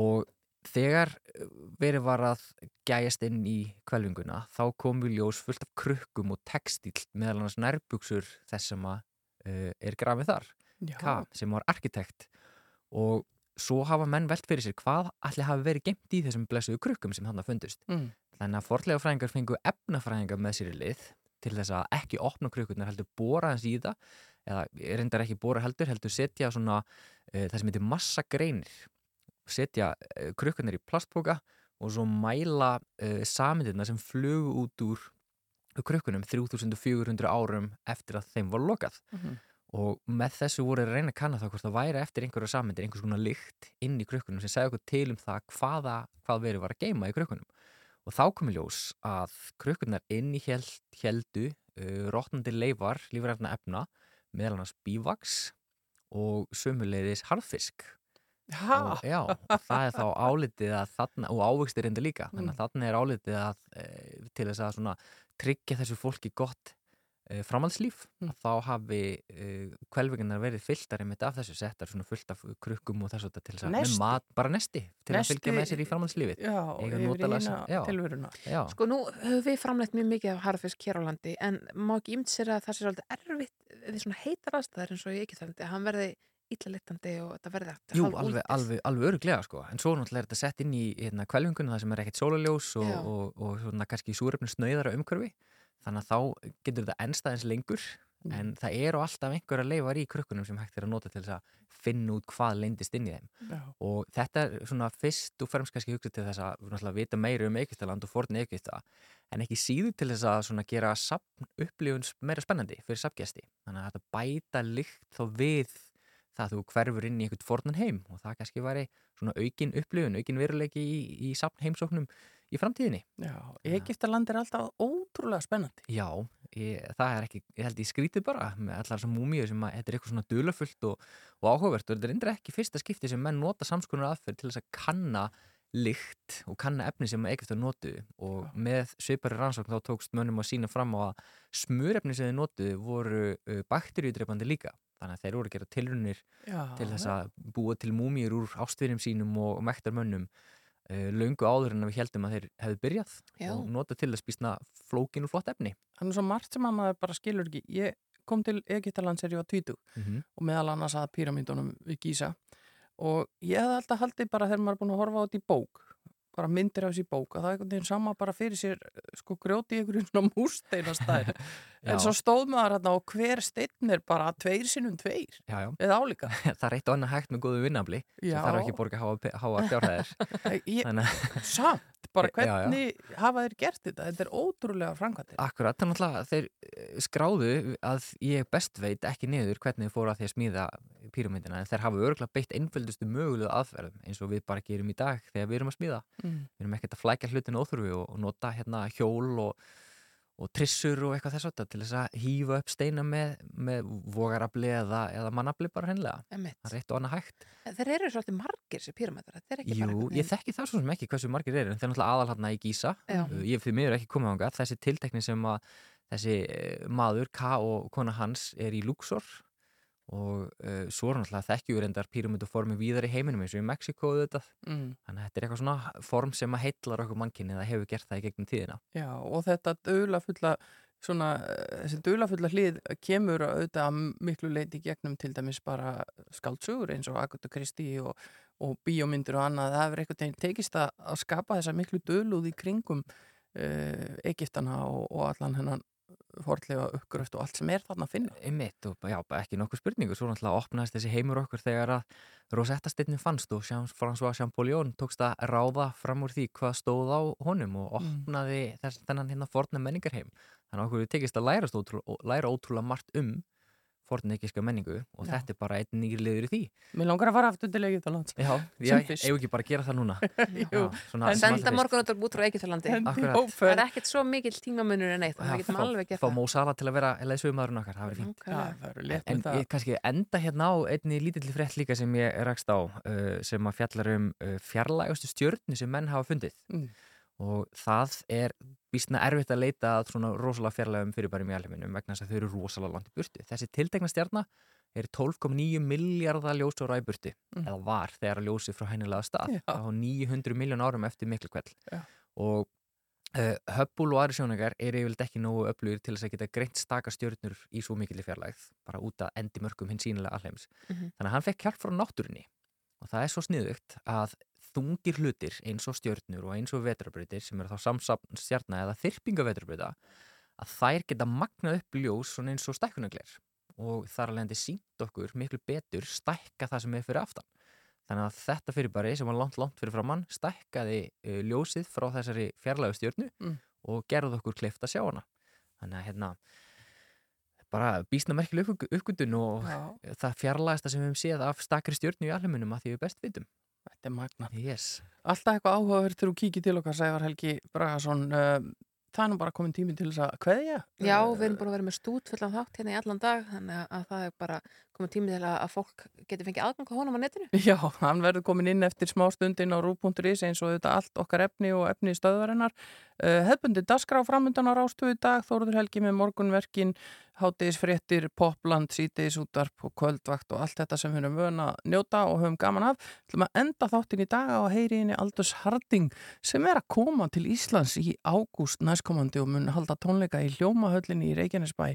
og þegar uh, verið var að gæjast inn í kvelvinguna þá kom við ljós fullt af krukkum og textíl meðal annars nærbuksur þess sem að uh, er grafið þar. K, sem var arkitekt og svo hafa menn velt fyrir sér hvað allir hafi verið gemt í þessum blessuðu krukkum sem hann fundust Mm. þannig að forlega fræðingar fengu efnafræðingar með sér í lið til þess að ekki opna krukkurnar heldur bóra hans í það eða reyndar ekki bóra heldur heldur setja svona uh, það sem heitir massagreinir setja uh, krukkurnar í plastboka og svo mæla uh, samindirna sem flugu út úr krukkunum 3400 árum eftir að þeim var lokað Mhm. Og með þessu voru að reyna að kanna það hvort það væri eftir einhverja samindir einhvers konar lykt inn í krukkunum sem segja okkur til um það hvaða, hvað verið var að geima í krukkunum. Og þá komi ljós að krukkunar inn í held, heldu uh, rótnandi leifar lífræfna efna meðal annars bívaks og sömuleiðis harðfisk. Ha? og, já, það er þá álitið að þarna, og ávegstir reynda líka þannig að þarna er álitið að e, til þess að svona tryggja þessu fólki gott framhaldslíf að þá hafi e, kvelvingarnar verið fylltar einmitt af þessu settar svona fullt af krukkum og þessu til þess að mat, bara nesti til Nesti- að fylgja með sér í framhaldslífið. Já, Eiga yfir hina sem- já. Sko nú höfum við framleitt mjög mikið af harfisk hér á landi en má ekki ímynd sér að það sé svolítið erfitt við svona heitar aðstæðar eins og ég ekki þannig að hann verði illa litandi og þetta verði aftur Jú, alveg, alveg, alveg öruglega sko. En svo náttúrulega er þetta sett inn í hérna, kvelvingunum það sem er ekkert sólaljós og, og, og, svona kannski súrefni snauðara umhverfi þannig að þá getur þetta ennstæðins lengur Mm. en það eru alltaf einhverja leifar í krukkunum sem hægt er að nota til þess að finna út hvað leyndist inn í þeim Já. og þetta er svona fyrst og fremst kannski hugsað til þess að vita meira um Egyptaland og forn Egypta en ekki síður til þess að svona gera upplifun meira spennandi fyrir sapgesti þannig að þetta bæta lykt þá við það að þú hverfur inn í einhvern fornan heim og það kannski væri svona aukin upplifun, aukin veruleiki í, í sapn heimsóknum í framtíðinni. Já, Egiptaland er alltaf ótrúlega spennandi. Já, ég, það er ekki, ég held ég skrítið bara með allar þessar múmíu sem að þetta er eitthvað svona dulafullt og, og áhugavert og þetta er endur ekki fyrsta skipti sem menn nota samskonar aðferð til þess að kanna lykt og kanna efni sem Egyptar notuðu. Og með svipari rannsókn þá tókst mönnum að sína fram á að smurefni sem þeir notuðu voru uh, bakteríudreipandi líka. Þannig að þeir voru að gera tilrunir Já, til þess já. að búa til múmíur úr ástvinum sínum og, og uh, löngu áður en að við heldum að þeir hefðu byrjað Já. og nota til þess býstna flókin og flott efni Þannig svo margt sem að maður bara skilur ekki. Ég kom til Egyptaland þegar ég var 20 Mhm. og meðal annars að píramídunum við Gísa og ég hefði alltaf haldið bara þegar maður er búin að horfa á þetta í bók bara myndir af þessi bók að það er einhvern veginn sama bara fyrir sér sko grjóti í einhverjum svona múrsteinastæð (laughs) Já. en svo stóð maður hérna og hver steinn er bara tveir sinnum tveir Já, já. eða álíka (laughs) það er eitt og annað hægt með góðu vinnafli Já. þarf ekki að borga háa, háa fjárhæðir (laughs) ég, Samt, bara Já, já. hvernig hafa þeir gert þetta þetta er ótrúlega framkvæmtir Akkurat, þannig að þeir eh, skráðu að ég best veit ekki niður hvernig þeir fóru að því að smíða píramindina en þeir hafa örgulega beitt einföldustu mögulegu aðferðum eins og við bara gerum í dag þegar við erum að smíða Mm. við erum ekkert að flækja hlutin óþurfi og, og nota hérna hjól og, og trissur og eitthvað þess að til þess að hýfa upp steina með, með vogarafli eða, eða mannafli bara hennilega. Það er eitt og annað hægt. Þeir eru svolítið margir þessi píramætar, þetta er ekki bara Jú, einhvern ég þekki það svo sem ekki hversu margir eru en þeir eru náttúrulega aðal hérna í Gísa Já. Uh, ég fyrir miður ekki komið ánga þessi tiltekni sem að þessi eh, maður, K og kona hans er í Luxor og uh, svo er náttúrulega þekkjum við reyndar píramíduformi víðar í heiminum eins og í Mexiko auðvitað. Mm. þannig að þetta er eitthvað svona form sem að heillar okkur mannkynni eða hefur gert það í gegnum tíðina. Já, og þetta döglafulla svona, eh, þessi döglafulla hlið kemur auðvitað að miklu leiti gegnum til dæmis bara skaldsugur eins og Agatha Christie og, og bíómyndir og annað, það hefur veginn tekist að, að skapa þessa miklu dögluð í kringum uh, Egiptana og, og allan hennan forðlega uppgröft og allt sem er þarna að finna. Einmitt og já, ekki nokkuð spurningu svo náttúrulega opnaðist þessi heimur okkur þegar að Rosetta steinni fannst og François Champollion tókst að ráða fram úr því hvað stóð á honum og Mm. opnaði þess, þennan hérna forna menningarheim þannig að okkur við tekist að læra, ótrú, læra ótrúlega margt um forna egypska menningu og Já. þetta er bara einn nýr liður í því Mér langar að fara aftur til Egyptalands. Já, ég eigum ekki bara að gera það núna (laughs) Jú, svona, Senda fyrst. morgunóttar út frá Akkurat. Það er ekkert svo mikill tímamunur en eitt Já, það Mo Salah til að vera leðsögumæðurinn okkar, það verður fínt Nákvæmlega. Já, En ég kannski enda hérna á einni lítilli frétt líka sem ég rakst á uh, sem að fjallar um uh, fjarlægustu stjörnu sem menn hafa fundið Mm. Og það er vísna erfitt að leita að svona rosalega fjarlægum fyrirbærum í alheiminum vegna þess að þau eru rosalega langt í burtu. Þessi tiltekna stjarna er 12,9 miljardar ljósóra í burtu Mm. eða var þegar að ljósið frá hennilega stað Já. á 900 miljón árum eftir miklu kveld og Uh, Hubble og aðri sjónleikar er yfirleitt ekki nógu öflugir til þess að geta greint staka stjörnur í svo mikilli fjarlægð bara út að endi mörgum hins sínilega alheims Mhm. þannig að hann fekk hjálp frá náttúrunni og það er svo sniðugt að þungir hlutir eins og stjörnur og eins og vetrabrautir sem eru þá samsapn stjarna eða þyrpinga vetrabrauta að þær geta magnað upp ljós svona eins og stækkunagler og þar alveg endi sínt okkur miklu betur stækka það sem er fyrir aftan þannig að þetta fyrirbæri sem var langt, langt fyrir framann stækkaði uh, ljósið frá þessari fjarlægu stjörnu Mm. og gerði okkur kleift að sjá hana þannig að hérna bara býstna merkileg uppgöndun og Já. það fjarlægasta sem við hefum séð af stakri stjörnu í alheiminum að því við best vitum Þetta er magna. yes. Alltaf eitthvað áhugaverð þegar þú kíkir til okkar, Sævar Helgi Bragason. Uh, það er nú bara komin tíminn til þess að kveðja. Já, við erum búin að vera með stút fullan þátt hérna í allan dag þannig að- að það er bara komið tími til að, fólk geti fengið aðgang á honum á netinu (laughs) Já, hann verður komin inn eftir smá stundin á rú.is eins og þetta allt okkar efni og efni stöðvarinnar. Uh, hefbundi dasgrá framundan á rástöðu í dag, Þóruður Helgi með morgunverkin, hátegisfréttir, popland, síteis útvarp og kvöldvakt og allt þetta sem við höfum vöna að njóta og höfum gaman af. Þú að enda þáttin í dag á að heyri inni Aldus Harding sem er að koma til Íslands í ágúst næstkomandi og mun halda tónleika í Hljómahöllinni í Reykjanesbæ.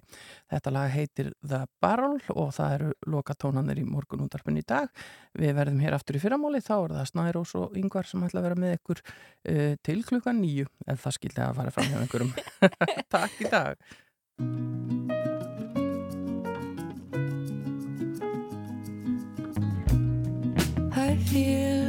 Þetta lag heitir The Barrel og það eru loka tónanir í morgunúndarpun í dag. Við verðum hér aftur í fyrramáli, þá er það Snærós og Yngvar sem ætla að vera með ykkur uh, til klukkan nýju, ef það skildi að fara fram hjá einhverjum. (laughs) Takk í dag. I